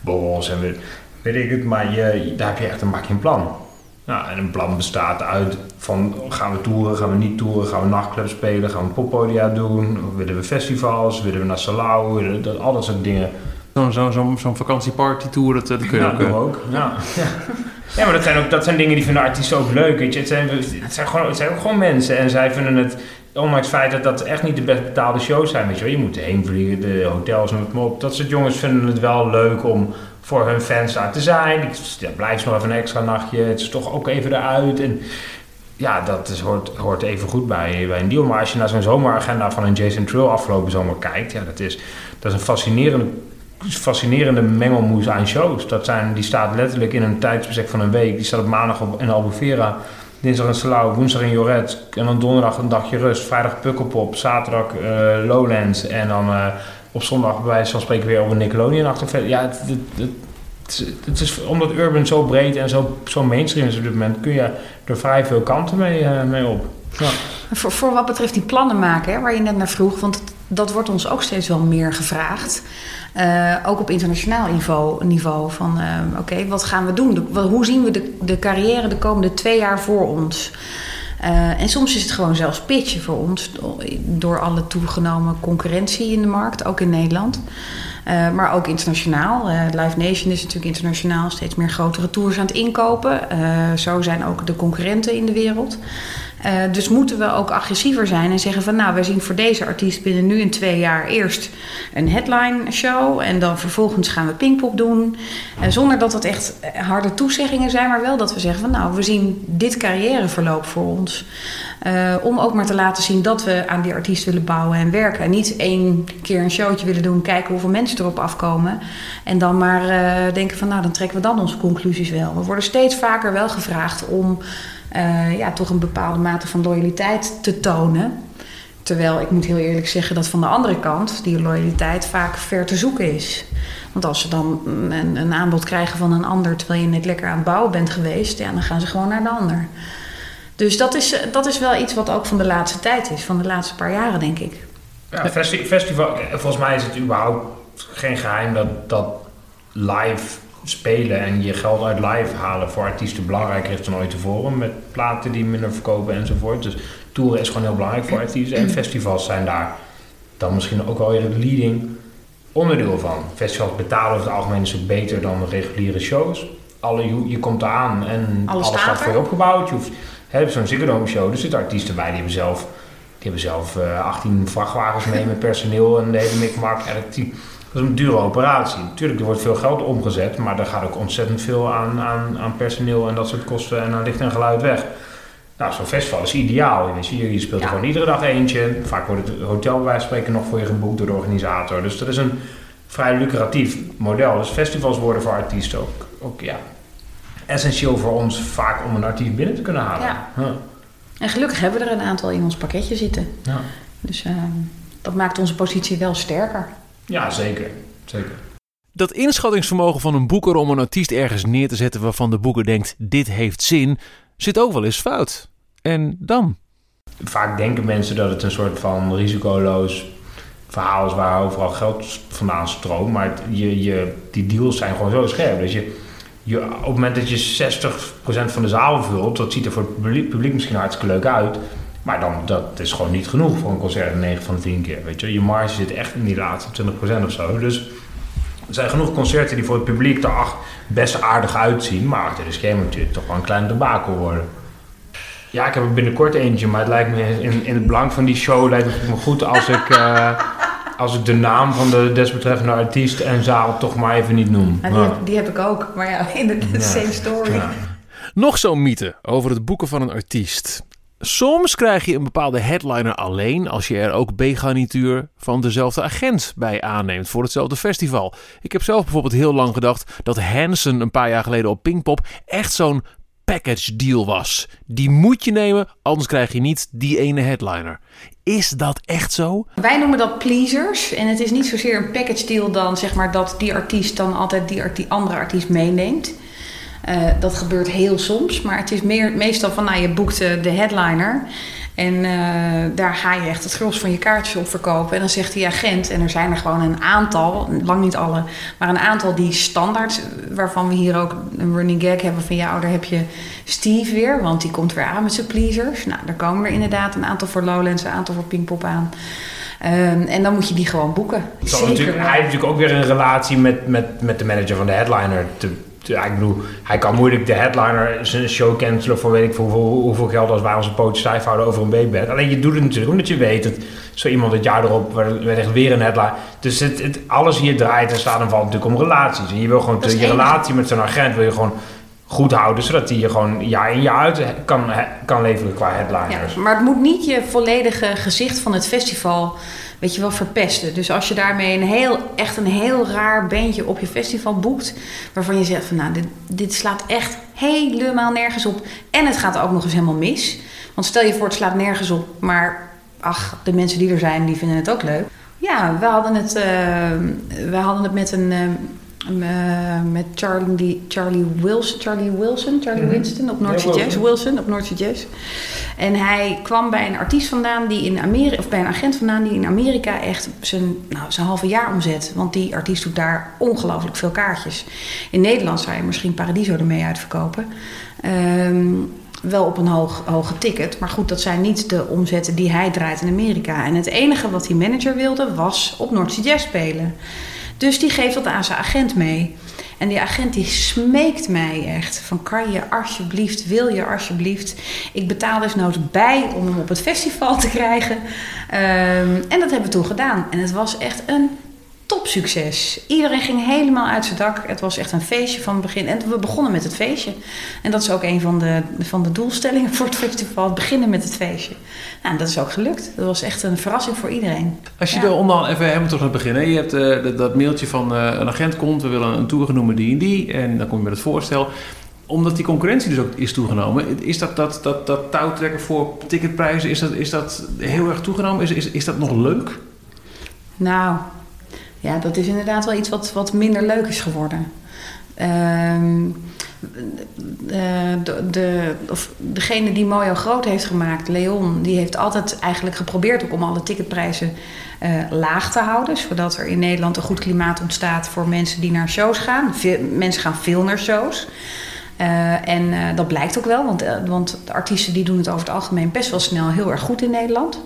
borrels en weet, weet ik het. Maar je, daar heb je echt een, maak je een plan. Nou, en een plan bestaat uit van gaan we toeren, gaan we niet toeren, gaan we nachtclubs spelen, gaan we poppodia doen, willen we festivals, willen we naar Salau, dat, al dat soort dingen. Zo'n zo, zo, zo'n vakantieparty-tour, dat, dat kun je Ja, ook... doen we eh, ook. Ja. Ja. ja, maar dat zijn, ook, dat zijn dingen die vinden artiesten ook leuk. Weet je. Het, zijn, het, zijn gewoon, het zijn ook gewoon mensen. En zij vinden het, ondanks het feit dat dat echt niet de best betaalde shows zijn. Weet je, wel. je moet heen vliegen, de hotels, noem het maar op. Dat soort jongens vinden het wel leuk om voor hun fans daar te zijn. Ik, ja, blijf nog even een extra nachtje. Het is toch ook even eruit. En ja, dat is, hoort, hoort even goed bij, bij een deal. Maar als je naar zo'n zomeragenda van een Jason Trill afgelopen zomer kijkt, ja, dat is, dat is een fascinerende fascinerende mengelmoes aan shows. Dat zijn, die staat letterlijk in een tijdsbestek van een week. Die staat op maandag op, in Albufeira, dinsdag in Salau, woensdag in Joret en dan donderdag een dagje rust. Vrijdag Pukkelpop, zaterdag eh, Lowlands en dan eh, op zondag bij wijze van spreken weer een Nickelodeon achter. Ja, het, het, het, is, omdat urban zo breed en zo, zo mainstream is op dit moment, kun je er vrij veel kanten mee, eh, mee op. Ja. Voor, voor wat betreft die plannen maken, hè, waar je net naar vroeg, want dat, wordt ons ook steeds wel meer gevraagd. Eh, ook op internationaal niveau, niveau van eh, oké, wat gaan we doen? Hoe zien we de, de carrière de komende twee jaar voor ons? Eh, en soms is het gewoon zelfs pitchen voor ons do- door alle toegenomen concurrentie in de markt, ook in Nederland. Eh, maar ook internationaal. Eh, Live Nation is natuurlijk internationaal steeds meer grotere tours aan het inkopen. Zo zijn ook de concurrenten in de wereld. Eh, dus moeten we ook agressiever zijn en zeggen van nou, wij zien voor deze artiest binnen nu in twee jaar eerst een headline show en dan vervolgens gaan we Pinkpop doen. Eh, zonder dat dat echt harde toezeggingen zijn, maar wel dat we zeggen van nou, we zien dit carrièreverloop voor ons. Eh, om ook maar te laten zien dat we aan die artiest willen bouwen en werken. En niet één keer een showtje willen doen, kijken hoeveel mensen erop afkomen. En dan maar denken van nou, dan trekken we dan onze conclusies wel. We worden steeds vaker wel gevraagd om eh, ja, toch een bepaalde mate van loyaliteit te tonen. Terwijl ik moet heel eerlijk zeggen dat van de andere kant die loyaliteit vaak ver te zoeken is. Want als ze dan een, aanbod krijgen van een ander terwijl je net lekker aan het bouwen bent geweest, ja, dan gaan ze gewoon naar de ander. Dus dat is, dat is wel iets wat ook van de laatste tijd is, van de laatste paar jaren, denk ik. Ja, festi- festival, eh, volgens mij is het überhaupt geen geheim dat, dat live spelen en je geld uit live halen voor artiesten belangrijker is dan ooit tevoren. Met platen die minder verkopen enzovoort. Dus toeren is gewoon heel belangrijk voor artiesten. En festivals zijn daar dan misschien ook wel weer het leading onderdeel van. Festivals betalen over het algemeen een stuk beter dan reguliere shows. Alle, je, je komt eraan en Alles alles, staat voor je opgebouwd. Je hoeft, hè, zo'n Ziggo Dome show, er zitten artiesten bij die hebben zelf, die hebben zelf eh, 18 vrachtwagens mee met personeel en de hele mikmak. En die- dat is een dure operatie. Natuurlijk, er wordt veel geld omgezet, maar daar gaat ook ontzettend veel aan, aan, aan personeel en dat soort kosten en aan licht en geluid weg. Nou, zo'n festival is ideaal. Je, speelt er Ja. gewoon iedere dag eentje. Vaak wordt het hotel bij wijze van spreken nog voor je geboekt door de organisator. Dus dat is een vrij lucratief model. Dus festivals worden voor artiesten ook, ook ja, essentieel voor ons vaak om een artiest binnen te kunnen halen. Ja. En gelukkig hebben we er een aantal in ons pakketje zitten. Ja. Dus eh, dat maakt onze positie wel sterker. Ja, zeker. zeker. Dat inschattingsvermogen van een boeker om een artiest ergens neer te zetten waarvan de boeker denkt: dit heeft zin, zit ook wel eens fout. En dan? Vaak denken mensen dat het een soort van risicoloos verhaal is waar overal geld vandaan stroomt. Maar je, je, die deals zijn gewoon zo scherp. Dus je, je, op het moment dat je 60% van de zaal vult, dat ziet er voor het publiek, publiek misschien hartstikke leuk uit. Maar dan, dat is gewoon niet genoeg voor een concert 9 van de 10 keer. Weet je? je marge zit echt in die laatste 20% of zo. Dus er zijn genoeg concerten die voor het publiek er ach, best aardig uitzien. Maar achter de schermen natuurlijk toch wel een klein debakel worden. Ja, ik heb er binnenkort eentje, maar het lijkt me in, in het belang van die show lijkt het me goed als ik, eh, als ik de naam van de desbetreffende artiest en zaal toch maar even niet noem. Die, Ja. heb, die heb ik ook. Maar ja, in de Ja. same story. Ja. Nog zo'n mythe over het boeken van een artiest. Soms krijg je een bepaalde headliner alleen als je er ook B-garnituur van dezelfde agent bij aanneemt voor hetzelfde festival. Ik heb zelf bijvoorbeeld heel lang gedacht dat Hansen een paar jaar geleden op Pinkpop echt zo'n package deal was. Die moet je nemen, anders krijg je niet die ene headliner. Is dat echt zo? Wij noemen dat pleasers. En het is niet zozeer een package deal dan zeg maar dat die artiest dan altijd die arti- andere artiest meeneemt. Eh, dat gebeurt heel soms, maar het is meer, meestal van nou je boekt eh, de headliner en eh, daar ga je echt het gros van je kaartjes op verkopen. En dan zegt die agent, en er zijn er gewoon een aantal, lang niet alle, maar een aantal die standaard, waarvan we hier ook een running gag hebben van ja, oh, daar heb je Steve weer, want die komt weer aan met zijn pleasers. Nou, daar komen er inderdaad een aantal voor Lowlands, een aantal voor Pinkpop aan. Ehm, en dan moet je die gewoon boeken. Hij heeft natuurlijk ook weer een relatie met, met, met de manager van de headliner. Te- ja, ik bedoel, hij kan moeilijk de headliner zijn show cancelen voor weet ik veel hoeveel, hoeveel geld als wij onze pootjes stijf houden over een B-bed. Alleen je doet het natuurlijk omdat je weet dat zo iemand het jaar erop weer een headline. Dus het, het, alles hier draait en staat en valt natuurlijk om relaties. En je wil gewoon je relatie met zo'n agent wil je gewoon goed houden, zodat hij je gewoon jaar in jaar uit kan, kan leveren qua headliners. Ja, maar het moet niet je volledige gezicht van het festival, weet je wel, verpesten. Dus als je daarmee een heel, echt een heel raar bandje op je festival boekt, waarvan je zegt van nou, dit, dit slaat echt helemaal nergens op. En het gaat ook nog eens helemaal mis. Want stel je voor, het slaat nergens op, maar ach, de mensen die er zijn, die vinden het ook leuk. Ja, we hadden het, eh, we hadden het met een... eh, met Charlie, Charlie Wilson, Charlie Wilson, Charlie Mhm. Winston op North Sea. Jazz. Wilson op North Sea Jazz. En hij kwam bij een artiest vandaan die in Amerika, of bij een agent vandaan die in Amerika echt zijn, nou, zijn halve jaar omzet. Want die artiest doet daar ongelooflijk veel kaartjes. In Nederland zou je misschien Paradiso ermee uitverkopen. Ehm, wel op een hoog, hoge ticket. Maar goed, dat zijn niet de omzetten die hij draait in Amerika. En het enige wat die manager wilde was op North Sea Jazz spelen. Dus die geeft dat aan zijn agent mee. En die agent die smeekt mij echt van kan je alsjeblieft, wil je alsjeblieft. Ik betaal dus noods bij om hem op het festival te krijgen. Ehm, en dat hebben we toen gedaan. En het was echt een topsucces. Iedereen ging helemaal uit zijn dak. Het was echt een feestje van het begin. En we begonnen met het feestje. En dat is ook een van de, van de doelstellingen voor het festival. Het beginnen met het feestje. Nou, dat is ook gelukt. Dat was echt een verrassing voor iedereen. Als je Ja. er onderaan even helemaal terug naar het begin. Hè? Je hebt eh, dat, dat mailtje van eh, een agent komt. We willen een tour noemen die en die. En dan kom je met het voorstel. Omdat die concurrentie dus ook is toegenomen. Is dat, dat, dat, dat touwtrekken voor ticketprijzen, is dat, is dat heel erg toegenomen? Is, is, is dat nog leuk? Nou, ja, dat is inderdaad wel iets wat, wat minder leuk is geworden. Ehm, de, de, de- degene die Mojo groot heeft gemaakt, Leon, die heeft altijd eigenlijk geprobeerd ook om alle ticketprijzen eh, laag te houden. Zodat er in Nederland een goed klimaat ontstaat voor mensen die naar shows gaan. Mensen gaan veel naar shows. Eh, en eh, dat blijkt ook wel, want, eh, want de artiesten die doen het over het algemeen best wel snel heel erg goed in Nederland.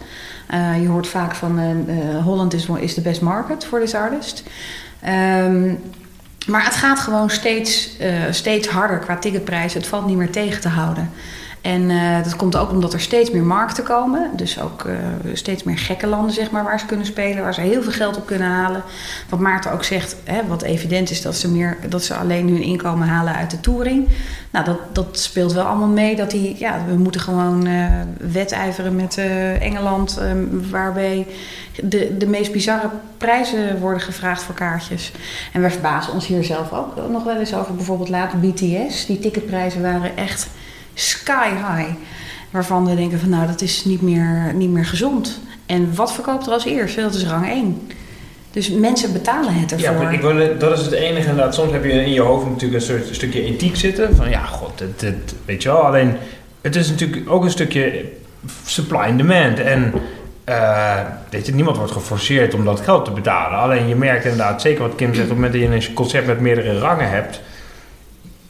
Eh, je hoort vaak van eh, eh, Holland is, is the best market voor this artist. Ehm, maar het gaat gewoon steeds, steeds harder qua ticketprijs. Het valt niet meer tegen te houden. En eh, dat komt ook omdat er steeds meer markten komen. Dus ook eh, steeds meer gekke landen, zeg maar, waar ze kunnen spelen. Waar ze heel veel geld op kunnen halen. Wat Maarten ook zegt, hè, wat evident is dat ze, meer, dat ze alleen hun inkomen halen uit de touring. Nou, dat, dat speelt wel allemaal mee. Dat die, ja, we moeten gewoon eh, wedijveren met Engeland. eh, waarbij de, de meest bizarre prijzen worden gevraagd voor kaartjes. En wij verbazen ons hier zelf ook nog wel eens over. Bijvoorbeeld later BTS. Die ticketprijzen waren echt sky high. Waarvan we denken van nou, dat is niet meer, niet meer gezond. En wat verkoopt er als eerste? Dat is rang 1. Dus mensen betalen het Ja, ervoor. maar ik wil, dat is het enige inderdaad. Soms heb je in je hoofd natuurlijk een soort stukje ethiek zitten. Van ja, god, het, het, weet je wel. Alleen, het is natuurlijk ook een stukje supply and demand. En eh, weet je, niemand wordt geforceerd om dat geld te betalen. Alleen je merkt inderdaad, zeker wat Kim zegt, op het moment dat je een concert met meerdere rangen hebt.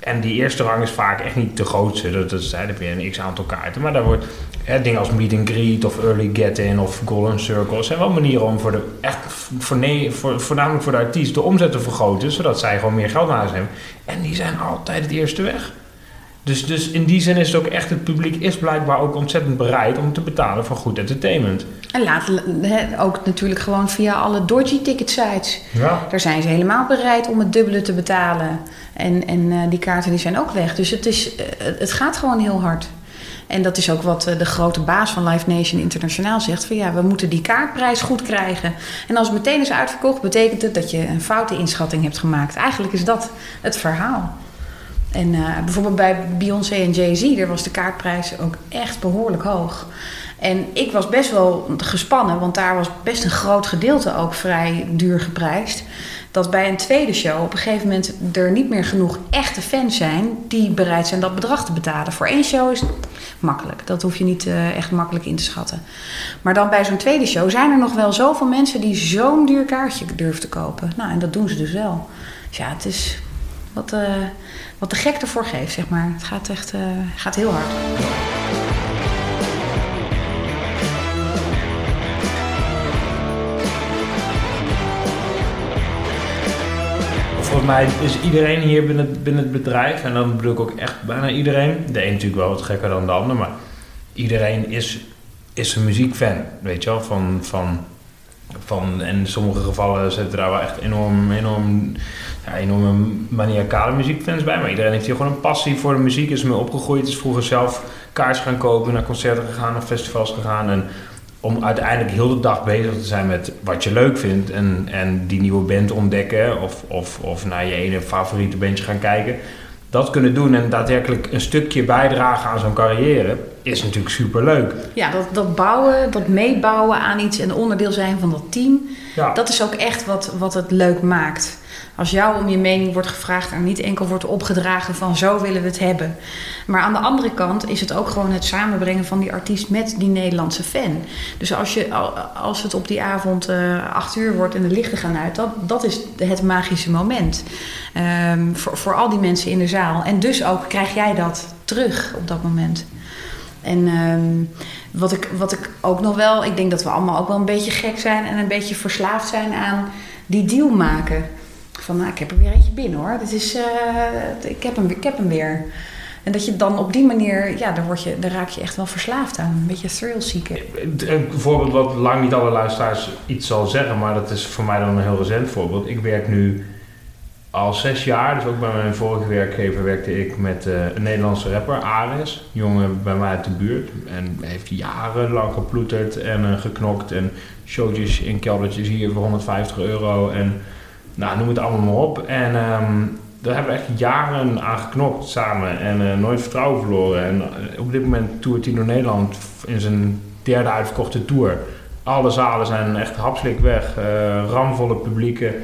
En die eerste rang is vaak echt niet de grootste. Dat, dat heb je een x aantal kaarten. Maar daar wordt hè, dingen als meet and greet of early get-in of golden circle. zijn wel manieren om voor de, echt voor, nee, voor, voornamelijk voor de artiest de omzet te vergroten. Zodat zij gewoon meer geld naar huis hebben. En die zijn altijd het eerste weg. Dus, dus in die zin is het ook echt, het publiek is blijkbaar ook ontzettend bereid om te betalen voor goed entertainment. En later hè, ook natuurlijk gewoon via alle dodgy ticket sites. Ja. Daar zijn ze helemaal bereid om het dubbele te betalen. En, en eh, die kaarten die zijn ook weg. Dus het, is, eh, het gaat gewoon heel hard. En dat is ook wat eh, de grote baas van Live Nation Internationaal zegt. Van ja, we moeten die kaartprijs goed krijgen. En als het meteen is uitverkocht, betekent het dat je een foute inschatting hebt gemaakt. Eigenlijk is dat het verhaal. En bijvoorbeeld bij Beyoncé en Jay-Z, daar was de kaartprijs ook echt behoorlijk hoog. En ik was best wel gespannen, want daar was best een groot gedeelte ook vrij duur geprijsd. Dat bij een tweede show op een gegeven moment er niet meer genoeg echte fans zijn die bereid zijn dat bedrag te betalen. Voor één show is het makkelijk. Dat hoef je niet eh, echt makkelijk in te schatten. Maar dan bij zo'n tweede show zijn er nog wel zoveel mensen die zo'n duur kaartje durven te kopen. Nou, en dat doen ze dus wel. Dus ja, het is wat, eh, wat de gek ervoor geeft, zeg maar. Het gaat echt eh, gaat heel hard. Volgens mij is iedereen hier binnen, binnen het bedrijf, en dan bedoel ik ook echt bijna iedereen. De een natuurlijk wel wat gekker dan de ander, maar iedereen is, is een muziekfan. Weet je wel, van, van, van, en in sommige gevallen zitten daar wel echt enorm, enorm, ja, enorme maniacale muziekfans bij. Maar iedereen heeft hier gewoon een passie voor de muziek, is ermee opgegroeid, is vroeger zelf kaars gaan kopen, naar concerten gegaan, naar festivals gegaan. En om uiteindelijk heel de dag bezig te zijn met wat je leuk vindt en, en die nieuwe band ontdekken of, of, of naar je ene favoriete bandje gaan kijken. Dat kunnen doen en daadwerkelijk een stukje bijdragen aan zo'n carrière is natuurlijk superleuk. Ja, dat, dat bouwen, dat meebouwen aan iets en onderdeel zijn van dat team, Ja, dat is ook echt wat, wat het leuk maakt. Als jou om je mening wordt gevraagd en niet enkel wordt opgedragen van zo willen we het hebben. Maar aan de andere kant is het ook gewoon het samenbrengen van die artiest met die Nederlandse fan. Dus als, je, als het op die avond eh, acht uur wordt en de lichten gaan uit, dat, dat is het magische moment. Ehm, voor, voor al die mensen in de zaal. En dus ook krijg jij dat terug op dat moment. En ehm, wat, ik, wat ik ook nog wel, ik denk dat we allemaal ook wel een beetje gek zijn en een beetje verslaafd zijn aan die deal maken. Van nou, ik heb er weer eentje binnen hoor. Dit is, eh, ik, heb hem, ik heb hem weer. En dat je dan op die manier, ja, daar, word je, daar raak je echt wel verslaafd aan. Een beetje thrill seeker. een voorbeeld wat lang niet alle luisteraars iets zal zeggen, maar dat is voor mij dan een heel recent voorbeeld. Ik werk nu al zes jaar, dus ook bij mijn vorige werkgever werkte ik met eh, een Nederlandse rapper, Ares. Jongen bij mij uit de buurt. En heeft jarenlang geploeterd en eh, geknokt en showtjes in keldertjes hier voor 150 euro en nou, noem het allemaal maar op. En ehm, daar hebben we echt jaren aan geknokt samen en eh, nooit vertrouwen verloren. En eh, op dit moment toert door Nederland in zijn derde uitverkochte tour. Alle zalen zijn echt hapslik weg, eh, ramvolle publieken.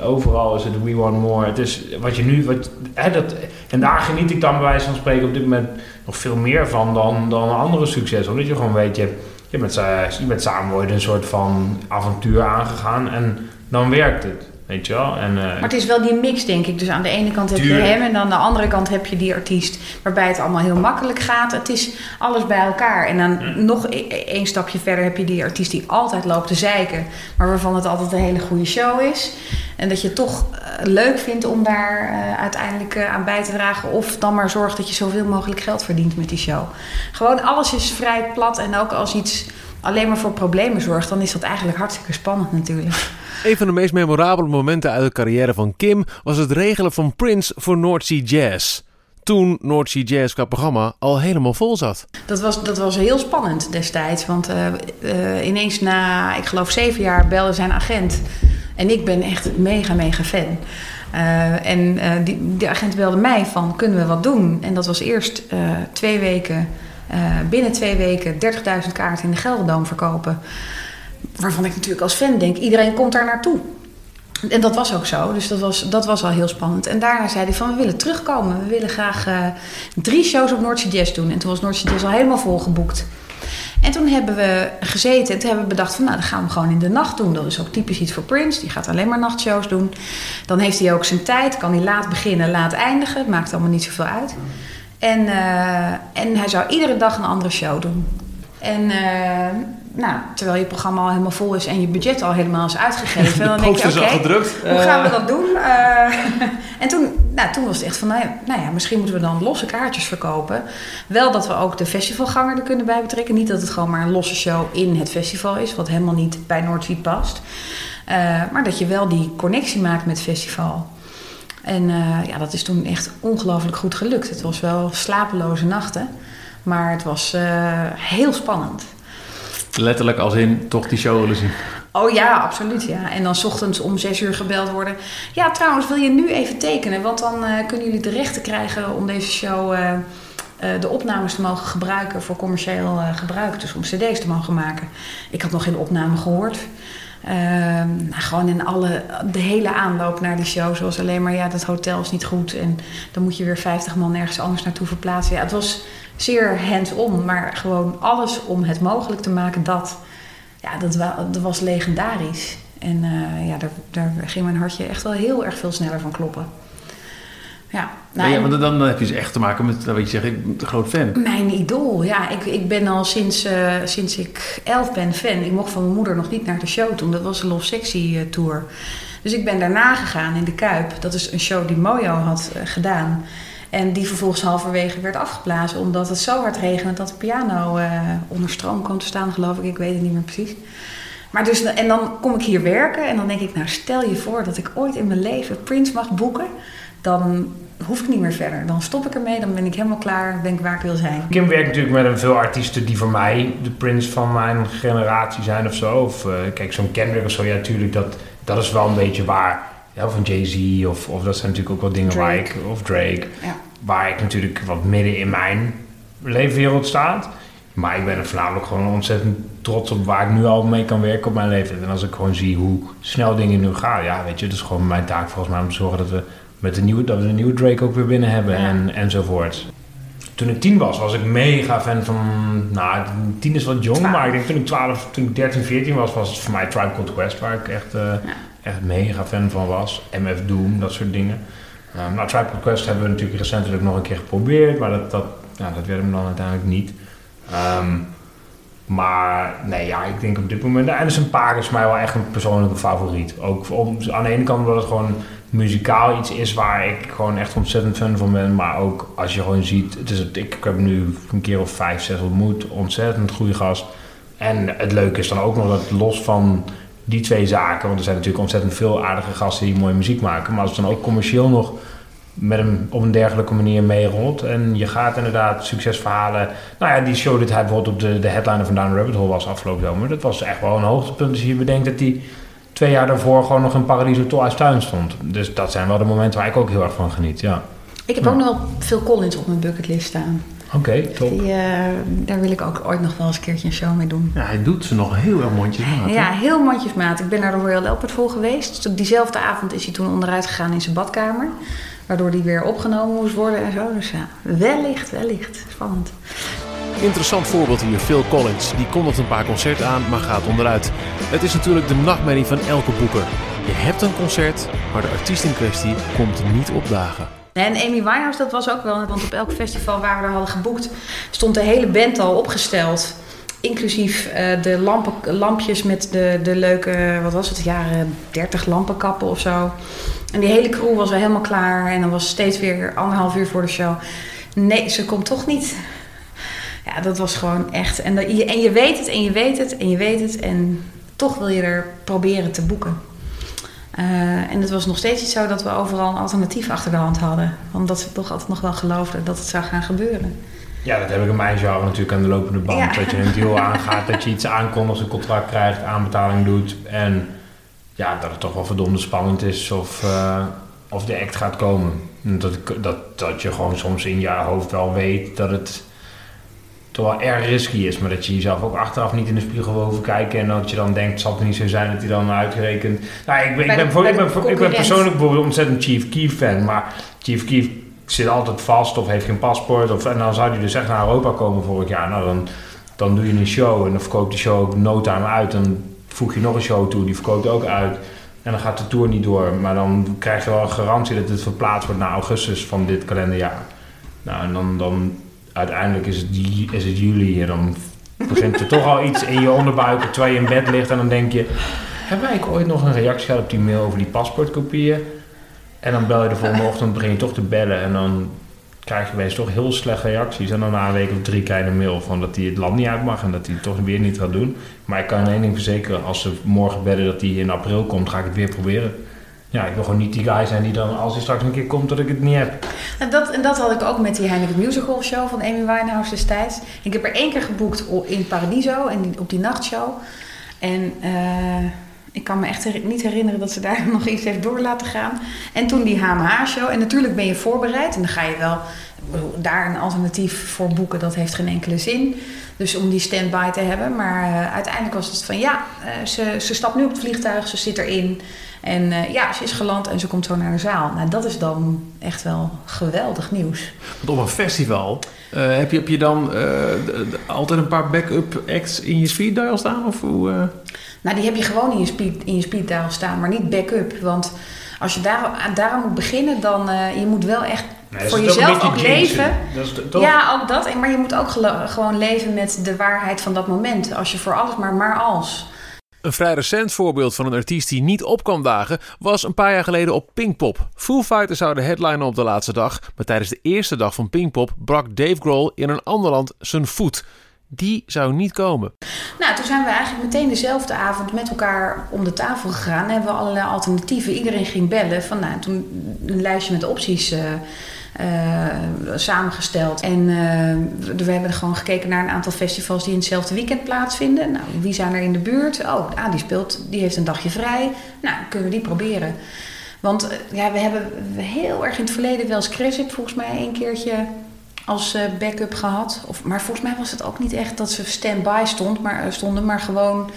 Overal is het We Want More. Het is wat je nu. Wat, hè, dat, en daar geniet ik dan bij wijze van spreken op dit moment nog veel meer van dan, dan andere successen. Omdat je gewoon weet, je, je, bent, je bent samen ooit een soort van avontuur aangegaan en dan werkt het. Weet je wel? En, eh, Maar het is wel die mix, denk ik. Dus aan de ene kant heb je hem en aan de andere kant heb je die artiest waarbij het allemaal heel makkelijk gaat. Het is alles bij elkaar. En dan nog e- e- één stapje verder heb je die artiest die altijd loopt te zeiken, maar waarvan het altijd een hele goede show is. En dat je het toch eh, leuk vindt om daar eh, uiteindelijk aan bij te dragen. Of dan maar zorgt dat je zoveel mogelijk geld verdient met die show. Gewoon alles is vrij plat. En ook als iets alleen maar voor problemen zorgt, dan is dat eigenlijk hartstikke spannend natuurlijk. Een van de meest memorabele momenten uit de carrière van Kim was het regelen van Prince voor North Sea Jazz. Toen North Sea Jazz qua programma al helemaal vol zat. Dat was, dat was heel spannend destijds. Want eh, eh, ineens na, ik geloof zeven jaar, belde zijn agent. En ik ben echt mega, mega fan. Eh, en die, die agent belde mij van, kunnen we wat doen? En dat was eerst twee weken, binnen twee weken 30.000 kaarten in de Gelderdoom verkopen. Waarvan ik natuurlijk als fan denk, iedereen komt daar naartoe. En dat was ook zo, dus dat was, dat was al heel spannend. En daarna zei hij van, we willen terugkomen. We willen graag eh, drie shows op Noordse Jazz doen. En toen was Noordse Jazz al helemaal volgeboekt. En toen hebben we gezeten en toen hebben we bedacht van... nou, dan gaan we gewoon in de nacht doen. Dat is ook typisch iets voor Prince. Die gaat alleen maar nachtshows doen. Dan heeft hij ook zijn tijd. Kan hij laat beginnen, laat eindigen. Maakt allemaal niet zoveel uit. En, eh, en hij zou iedere dag een andere show doen. En eh, nou, terwijl je programma al helemaal vol is en je budget al helemaal is uitgegeven... dan denk je, oké, hoe gaan we dat doen? Eh, en toen, nou, toen was het echt van, nou ja, nou ja, misschien moeten we dan losse kaartjes verkopen. Wel dat we ook de festivalganger er kunnen bij betrekken. Niet dat het gewoon maar een losse show in het festival is, wat helemaal niet bij Noordzee past. Eh, maar dat je wel die connectie maakt met het festival. En eh, ja, dat is toen echt ongelooflijk goed gelukt. Het was wel slapeloze nachten, maar het was eh, heel spannend. Letterlijk als in toch die show willen zien. Oh ja, absoluut. Ja. En dan 's ochtends om zes uur gebeld worden. Ja, trouwens, wil je nu even tekenen? Want dan eh, kunnen jullie de rechten krijgen om deze show de opnames te mogen gebruiken voor commercieel gebruik. Dus om cd's te mogen maken. Ik had nog geen opname gehoord. Ehm, nou, gewoon in alle, de hele aanloop naar die show. Zoals alleen maar, ja, dat hotel is niet goed. En dan moet je weer 50 man ergens anders naartoe verplaatsen. Ja, het was zeer hands-on. Maar gewoon alles om het mogelijk te maken dat... Ja, dat, wa- dat was legendarisch. En eh, ja, daar, daar ging mijn hartje echt wel heel erg veel sneller van kloppen. Ja, nou, ja, en- want dan, dan heb je dus echt te maken met, weet je zeggen, ik ben een groot fan. mijn idool, ja. Ik, ik ben al sinds, eh, sinds ik elf ben fan. Ik mocht van mijn moeder nog niet naar de show toen. Dat was de Love Sexy eh, Tour. Dus ik ben daarna gegaan in de Kuip. Dat is een show die Mojo had eh, gedaan. En die vervolgens halverwege werd afgeblazen. Omdat het zo hard regende dat de piano onder stroom kwam te staan, geloof ik. Ik weet het niet meer precies. Maar dus, en dan kom ik hier werken en dan denk ik, nou stel je voor dat ik ooit in mijn leven Prince mag boeken. Dan hoef ik niet meer verder. Dan stop ik ermee, dan ben ik helemaal klaar, ben ik waar ik wil zijn. Kim werkt natuurlijk met een veel artiesten die voor mij de Prince van mijn generatie zijn of zo. Of eh, kijk, zo'n Kendrick of zo, ja, natuurlijk, dat, dat is wel een beetje waar. Ja, of een Jay-Z, of, of dat zijn natuurlijk ook wel dingen waar Drake. ik, of Drake, Ja. waar ik natuurlijk wat midden in mijn leefwereld staat. Maar ik ben er voornamelijk gewoon ontzettend trots op waar ik nu al mee kan werken op mijn leeftijd. En als ik gewoon zie hoe snel dingen nu gaan, ja, weet je, het is gewoon mijn taak volgens mij om te zorgen dat we met de nieuwe, dat we de nieuwe Drake ook weer binnen hebben en, enzovoort. Toen ik tien was, was ik mega fan van. Nou, tien is wat jong, maar ik denk toen ik 12, toen ik 13, 14 was, was het voor mij Tribe Called Quest, waar ik echt, eh, echt mega fan van was. MF Doom, dat soort dingen. Ehm, nou, Tribe Called Quest hebben we natuurlijk recentelijk nog een keer geprobeerd, maar dat, dat, ja, dat werd hem dan uiteindelijk niet. Ehm, maar nee, ja, ik denk op dit moment. Anderson Paak is voor mij wel echt een persoonlijke favoriet. Ook om, aan de ene kant omdat het gewoon muzikaal iets is waar ik gewoon echt ontzettend fan van ben. Maar ook als je gewoon ziet, het is ik, heb nu een keer of vijf, zes ontmoet. Ontzettend goede gast. En het leuke is dan ook nog dat los van die twee zaken, want er zijn natuurlijk ontzettend veel aardige gasten die mooie muziek maken. Maar als het dan ook commercieel nog met hem op een dergelijke manier meerolt. En je gaat inderdaad succesverhalen. Nou ja, die show dat hij bijvoorbeeld op de, de headliner van Down Rabbit Hole was afgelopen zomer. Dat was echt wel een hoogtepunt. Als je bedenkt dat hij twee jaar daarvoor gewoon nog in Paradiso Tolhuistuin stond. Dus dat zijn wel de momenten waar ik ook heel erg van geniet. Ja. Ik heb Ja. ook nog wel Phil Collins op mijn bucketlist staan. Oké, top. Die, eh, daar wil ik ook ooit nog wel eens een keertje een show mee doen. Ja, hij doet ze nog heel erg mondjesmaat. Ja, heel mondjesmaat. Ik ben naar de Royal Albert Hall geweest. Dus diezelfde avond is hij toen onderuit gegaan in zijn badkamer. Waardoor hij weer opgenomen moest worden en zo. Dus ja, wellicht, wellicht. Spannend. Interessant voorbeeld hier, Phil Collins. Die kondigt een paar concerten aan, maar gaat onderuit. Het is natuurlijk de nachtmerrie van elke boeker. Je hebt een concert, maar de artiest in kwestie komt niet opdagen. En Amy Winehouse, dat was ook wel, want op elk festival waar we er hadden geboekt, stond de hele band al opgesteld. Inclusief uh, de lampen, lampjes met de, de leuke, wat was het, jaren 30 lampenkappen of zo. En die hele crew was wel helemaal klaar en dan was steeds weer anderhalf uur voor de show. Nee, ze komt toch niet. Ja, dat was gewoon echt. En, dat, en je weet het en je weet het en je weet het en toch wil je er proberen te boeken. Uh, en het was nog steeds niet zo dat we overal een alternatief achter de hand hadden. Omdat ze toch altijd nog wel geloofden dat het zou gaan gebeuren. Ja, dat heb ik in mijn genre natuurlijk aan de lopende band. Ja. Dat je een deal aangaat, dat je iets aankondigt, een contract krijgt, aanbetaling doet. En ja, dat het toch wel verdomde spannend is of, uh, of de act gaat komen. Dat, dat, dat je gewoon soms in je hoofd wel weet dat het wel erg risky is. Maar dat je jezelf ook achteraf niet in de spiegel wil over kijken. En dat je dan denkt, zal het niet zo zijn dat hij dan uitgerekend... Nou, ik, ben, ik, ben, voor, ik, ben, ik ben persoonlijk bijvoorbeeld ontzettend Chief Keef fan. Maar Chief Keef zit altijd vast of heeft geen paspoort. Of, en dan zou hij dus echt naar Europa komen vorig jaar. Nou, dan, dan doe je een show en dan verkoopt de show ook no time uit. Dan voeg je nog een show toe, die verkoopt ook uit. En dan gaat de tour niet door. Maar dan krijg je wel een garantie dat het verplaatst wordt naar augustus van dit kalenderjaar. Nou, en dan, dan uiteindelijk is het, is het juli en dan begint er toch al iets in je onderbuik terwijl je in bed ligt en dan denk je, hebben wij ooit nog een reactie gehad op die mail over die paspoortkopieën? En dan bel je de volgende ochtend, begin je toch te bellen en dan krijg je wees toch heel slechte reacties. En dan na een week of drie krijg je een mail van dat hij het land niet uit mag en dat hij het toch weer niet gaat doen. Maar ik kan één ding verzekeren, als ze morgen bedden dat hij in april komt, ga ik het weer proberen. Ja, ik wil gewoon niet die guy zijn die dan, als hij straks een keer komt, dat ik het niet heb. En dat, en dat had ik ook met die Heineken Musical Show van Amy Winehouse destijds. Ik heb er één keer geboekt in Paradiso en op die nachtshow. En uh, ik kan me echt niet herinneren dat ze daar nog iets heeft door laten gaan. En toen die HMH-show. En natuurlijk ben je voorbereid. En dan ga je wel daar een alternatief voor boeken. Dat heeft geen enkele zin. Dus om die stand-by te hebben. Maar uh, uiteindelijk was het van ja, uh, ze, ze stapt nu op het vliegtuig. Ze zit erin. En uh, ja, ze is geland en ze komt zo naar de zaal. Nou, dat is dan echt wel geweldig nieuws. Want op een festival uh, heb, je, heb je dan uh, altijd een paar backup acts in je speed dial staan? Of hoe, Nou, die heb je gewoon in je speed, in je speed dial staan, maar niet backup. Want als je daar, daar moet beginnen, dan je moet wel echt Nee, voor jezelf ook, leven. Ja, ook dat. Maar je moet ook gewoon leven met de waarheid van dat moment. Als je voor alles maar maar als. Een vrij recent voorbeeld van een artiest die niet op kwam dagen was een paar jaar geleden op Pinkpop. Foo Fighters zouden headlinen op de laatste dag, maar tijdens de eerste dag van Pinkpop brak Dave Grohl in een ander land zijn voet. Die zou niet komen. Nou, toen zijn we eigenlijk meteen dezelfde avond met elkaar om de tafel gegaan. Hebben we allerlei alternatieven. Iedereen ging bellen. Van, nou, toen een lijstje met opties uh, samengesteld. En uh, we hebben gewoon gekeken naar een aantal festivals die in hetzelfde weekend plaatsvinden. Nou, wie zijn er in de buurt? Oh, ah, die speelt, die heeft een dagje vrij. Nou, kunnen we die proberen. Want uh, ja, we hebben heel erg in het verleden wel eens volgens mij een keertje als backup gehad. Of, maar volgens mij was het ook niet echt dat ze stand-by stond, maar, stonden, maar gewoon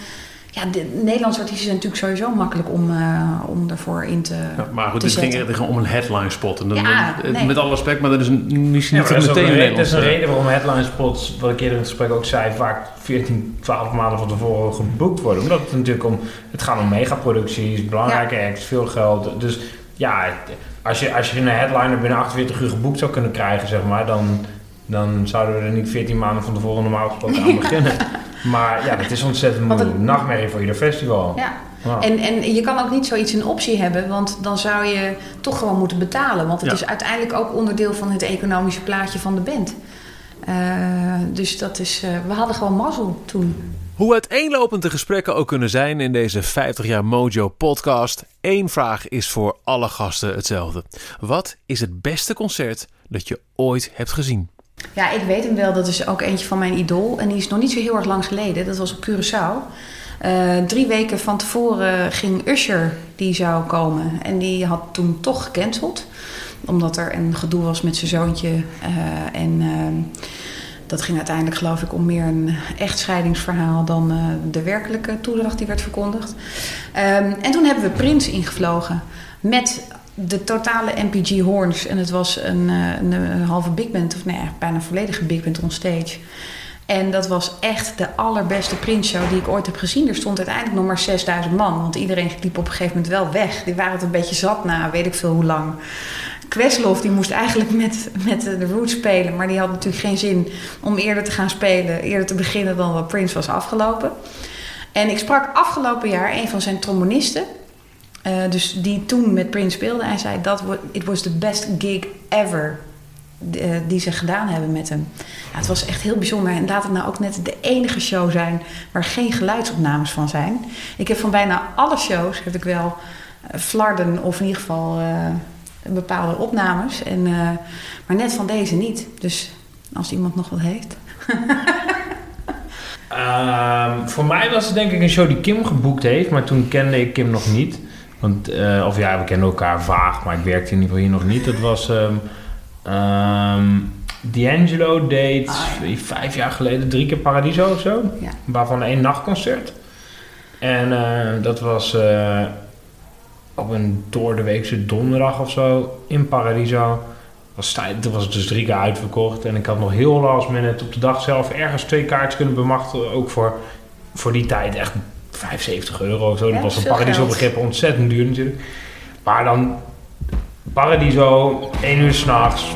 ja, de Nederlandse artiesten zijn natuurlijk sowieso makkelijk om, uh, om ervoor in te ja, Maar goed, het ging om een headline spot. En dan, ja, nee. Met alle respect, maar dat is een, niet, ja, niet meteen een Dat is een reden waarom headline spots, wat ik eerder in het gesprek ook zei, vaak 14, 12 maanden van tevoren geboekt worden. Omdat het natuurlijk om, het gaat om megaproducties, belangrijke ja. acts, veel geld. Dus ja, als je, als je een headliner binnen 48 uur geboekt zou kunnen krijgen, zeg maar, dan, dan zouden we er niet 14 maanden van tevoren normaal gesproken aan beginnen. Maar ja, dat is ontzettend moeilijk. Het... Nachtmerrie voor ieder festival. Ja. En, en je kan ook niet zoiets een optie hebben, want dan zou je toch gewoon moeten betalen. Want het is uiteindelijk ook onderdeel van het economische plaatje van de band. Uh, dus dat is, uh, we hadden gewoon mazzel toen. Hoe uiteenlopend de gesprekken ook kunnen zijn in deze 50 jaar Mojo podcast, één vraag is voor alle gasten hetzelfde. Wat is het beste concert dat je ooit hebt gezien? Ja, ik weet hem wel. Dat is ook eentje van mijn idool. En die is nog niet zo heel erg lang geleden. Dat was op Curaçao. Uh, drie weken van tevoren ging Usher, die zou komen. En die had toen toch gecanceld. Omdat er een gedoe was met zijn zoontje. Uh, en uh, dat ging uiteindelijk geloof ik om meer een echtscheidingsverhaal... dan de werkelijke toedracht die werd verkondigd. Ehm, en toen hebben we Prins ingevlogen. Met de totale MPG Horns. En het was een, eh, een, een halve big band, of nee, bijna volledige big band on stage. En dat was echt de allerbeste Prince-show die ik ooit heb gezien. Er stond uiteindelijk nog maar 6000 man. Want iedereen liep op een gegeven moment wel weg. Die waren het een beetje zat na weet ik veel hoe lang. Questlove die moest eigenlijk met, met de Roots spelen. Maar die had natuurlijk geen zin om eerder te gaan spelen. Eerder te beginnen dan wat Prince was afgelopen. En ik sprak afgelopen jaar een van zijn trombonisten. Uh, dus die toen met Prince speelde. Hij zei dat it was the best gig ever die, uh, die ze gedaan hebben met hem. Ja, het was echt heel bijzonder. En laat het nou ook net de enige show zijn waar geen geluidsopnames van zijn. Ik heb van bijna alle shows heb ik wel uh, flarden of in ieder geval bepaalde opnames. En, maar net van deze niet. Dus als iemand nog wat heeft. Um, voor mij was het denk ik een show die Kim geboekt heeft, maar toen kende ik Kim nog niet. Want, uh, of ja, we kennen elkaar vaag, maar ik werkte in ieder geval hier nog niet. Dat was um, um, D'Angelo deed ah, ja. vijf jaar geleden drie keer Paradiso of zo. Ja. Waarvan één nachtconcert. En uh, dat was uh, op een door de weekse donderdag of zo in Paradiso. Was, toen was het dus drie keer uitverkocht. En ik had nog heel last minute op de dag zelf ergens twee kaartjes kunnen bemachtigen. Ook voor, voor die tijd echt 75 euro of zo. Ja, dat was een Paradiso begrip ontzettend duur natuurlijk. Maar dan Paradiso, één uur s'nachts.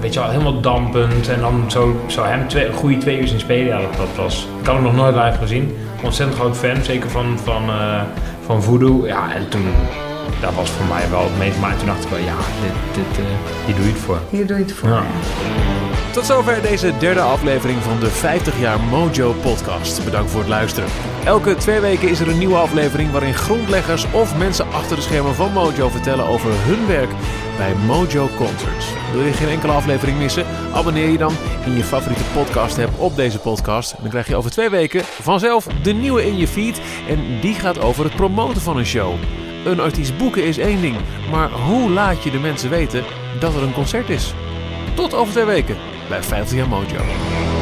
Weet je wel, helemaal dampend. En dan zo, zo hem twee, een goede twee uur zien spelen. Ja, dat, dat was... Ik had hem nog nooit live gezien. Ontzettend groot fan, zeker van, van, uh, van Voodoo. Ja, en toen... Dat was voor mij wel het meest. Maar toen dacht ik wel, ja, dit, dit, uh, hier doe je het voor. Hier doe je het voor. Ja. Tot zover deze derde aflevering van de 50 jaar Mojo podcast. Bedankt voor het luisteren. Elke twee weken is er een nieuwe aflevering waarin grondleggers of mensen achter de schermen van Mojo vertellen over hun werk bij Mojo Concerts. Wil je geen enkele aflevering missen? Abonneer je dan in je favoriete podcast app op deze podcast. Dan krijg je over twee weken vanzelf de nieuwe in je feed en die gaat over het promoten van een show. Een artiest boeken is één ding, maar hoe laat je de mensen weten dat er een concert is? Tot over twee weken bij 50 jaar Mojo.